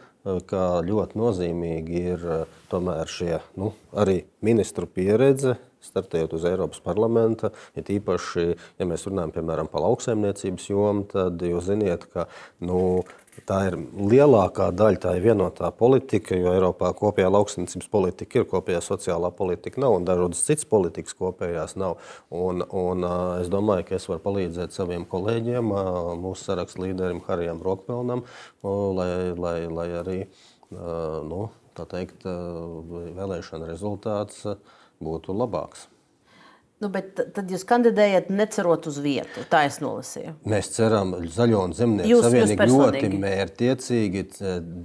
ka ļoti nozīmīgi ir eh, tomēr šie nu, arī ministru pieredze. Startējot uz Eiropas parlamenta, ja īpaši, ja mēs runājam piemēram par lauksaimniecības jomu, tad jūs ziniet, ka nu, Tā ir lielākā daļa, tā ir vienotā politika, jo Eiropā kopējā lauksaimniecības politika ir, kopējā sociālā politika nav, un dažādas citas politikas kopējās nav. Un, un, es domāju, ka es varu palīdzēt saviem kolēģiem, mūsu sarakstu līderim Harijam Rokpelnam, lai, lai, lai arī nu, teikt, vēlēšana rezultāts būtu labāks. Nu, bet tad jūs kandidējat necerot uz vietu. Tā es nolasīju. Mēs ceram, Zaļo un Zemnieku savienība ļoti mērķiecīgi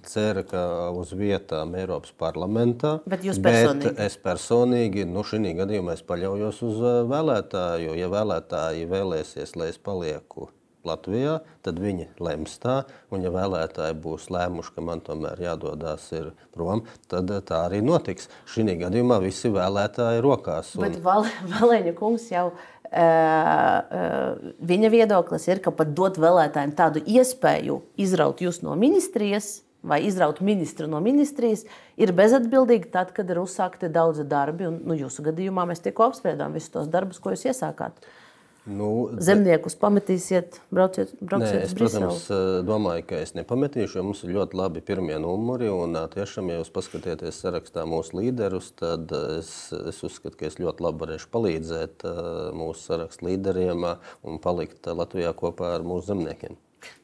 cer, ka uz vietām Eiropas parlamentā. Bet jūs personīgi? Bet es personīgi, nu, šī gadījumā es paļaujos uz vēlētāju, jo ja vēlētāji vēlēsies, lai es palieku Latvijā, tad viņi lems tā. Un, ja vēlētāji būs lēmuši, ka man tomēr jādodas prom, tad eh, tā arī notiks. Šī gadījumā visi vēlētāji rokās. Un... Bet Val Valēņa kungs jau. Uh, viņa viedoklis ir, ka pat dot vēlētājiem tādu iespēju izraut jūs no ministrijas, vai izraut ministru no ministrijas, ir bezatbildīgi tad, kad ir uzsākti daudzi darbi. Un, nu, jūsu gadījumā mēs tikko apspriedām visus tos darbus, ko jūs iesākāt. Uh, Nu, Zemniekus pametīsiet, brauciet, brauciet Nē, es, protams, eh, domāju, ka es nepametīšu, jo mums ir ļoti labi pirmie numuri. Un, eh, tiešām, ja jūs paskatieties sarakstā mūsu līderus, tad es, es uzskatu, ka es ļoti labi varēšu palīdzēt eh, mūsu sarakstu līderiem un palikt Latvijā kopā ar mūsu zemniekiem.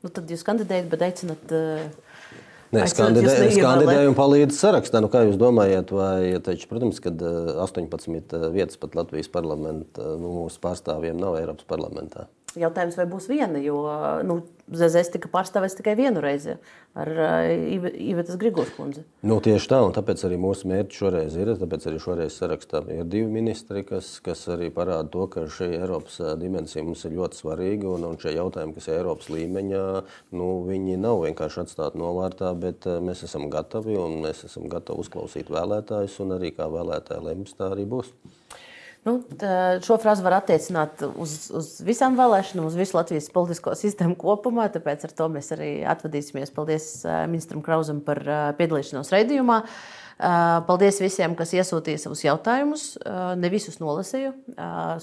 Nu, tad jūs kandidējat, bet aicinat. Uh... Nē, es kandidēju, es kandidēju un palīdzu sarakstā. Nu, kā jūs domājat, vai, taču, protams, kad 18 vietas pat Latvijas parlamenta nu, mūsu pārstāvjiem nav Eiropas parlamentā? Jautājums, vai būs viena, jo nu, ZZS tika pārstāvēts tikai vienu reizi ar uh, Ivetas Grigors kundzi. Nu, tieši tā, un tāpēc arī mūsu mērķis šoreiz ir. Tāpēc arī šoreiz sarakstā ir divi ministri, kas, kas arī parāda to, ka šī Eiropas dimensija mums ir ļoti svarīga. Un, un šie jautājumi, kas ir Eiropas līmeņā, nu, viņi nav vienkārši atstāti novārtā, bet mēs esam gatavi un mēs esam gatavi uzklausīt vēlētājus. Un arī kā vēlētāji lems, tā arī būs. Nu, šo frāzi var attiecināt uz, uz visām vēlēšanām, uz visu Latvijas politisko sistēmu kopumā. Tāpēc ar to mēs arī atvadīsimies. Paldies ministram Krausam par piedalīšanos raidījumā. Paldies visiem, kas iesūtīja savus jautājumus. Ne visus nolasīju.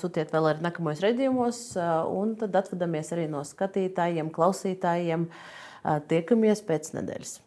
Sūtiet vēl arī nākamajos raidījumos, un tad atvadamies arī no skatītājiem, klausītājiem. Tiekamies pēc nedēļas.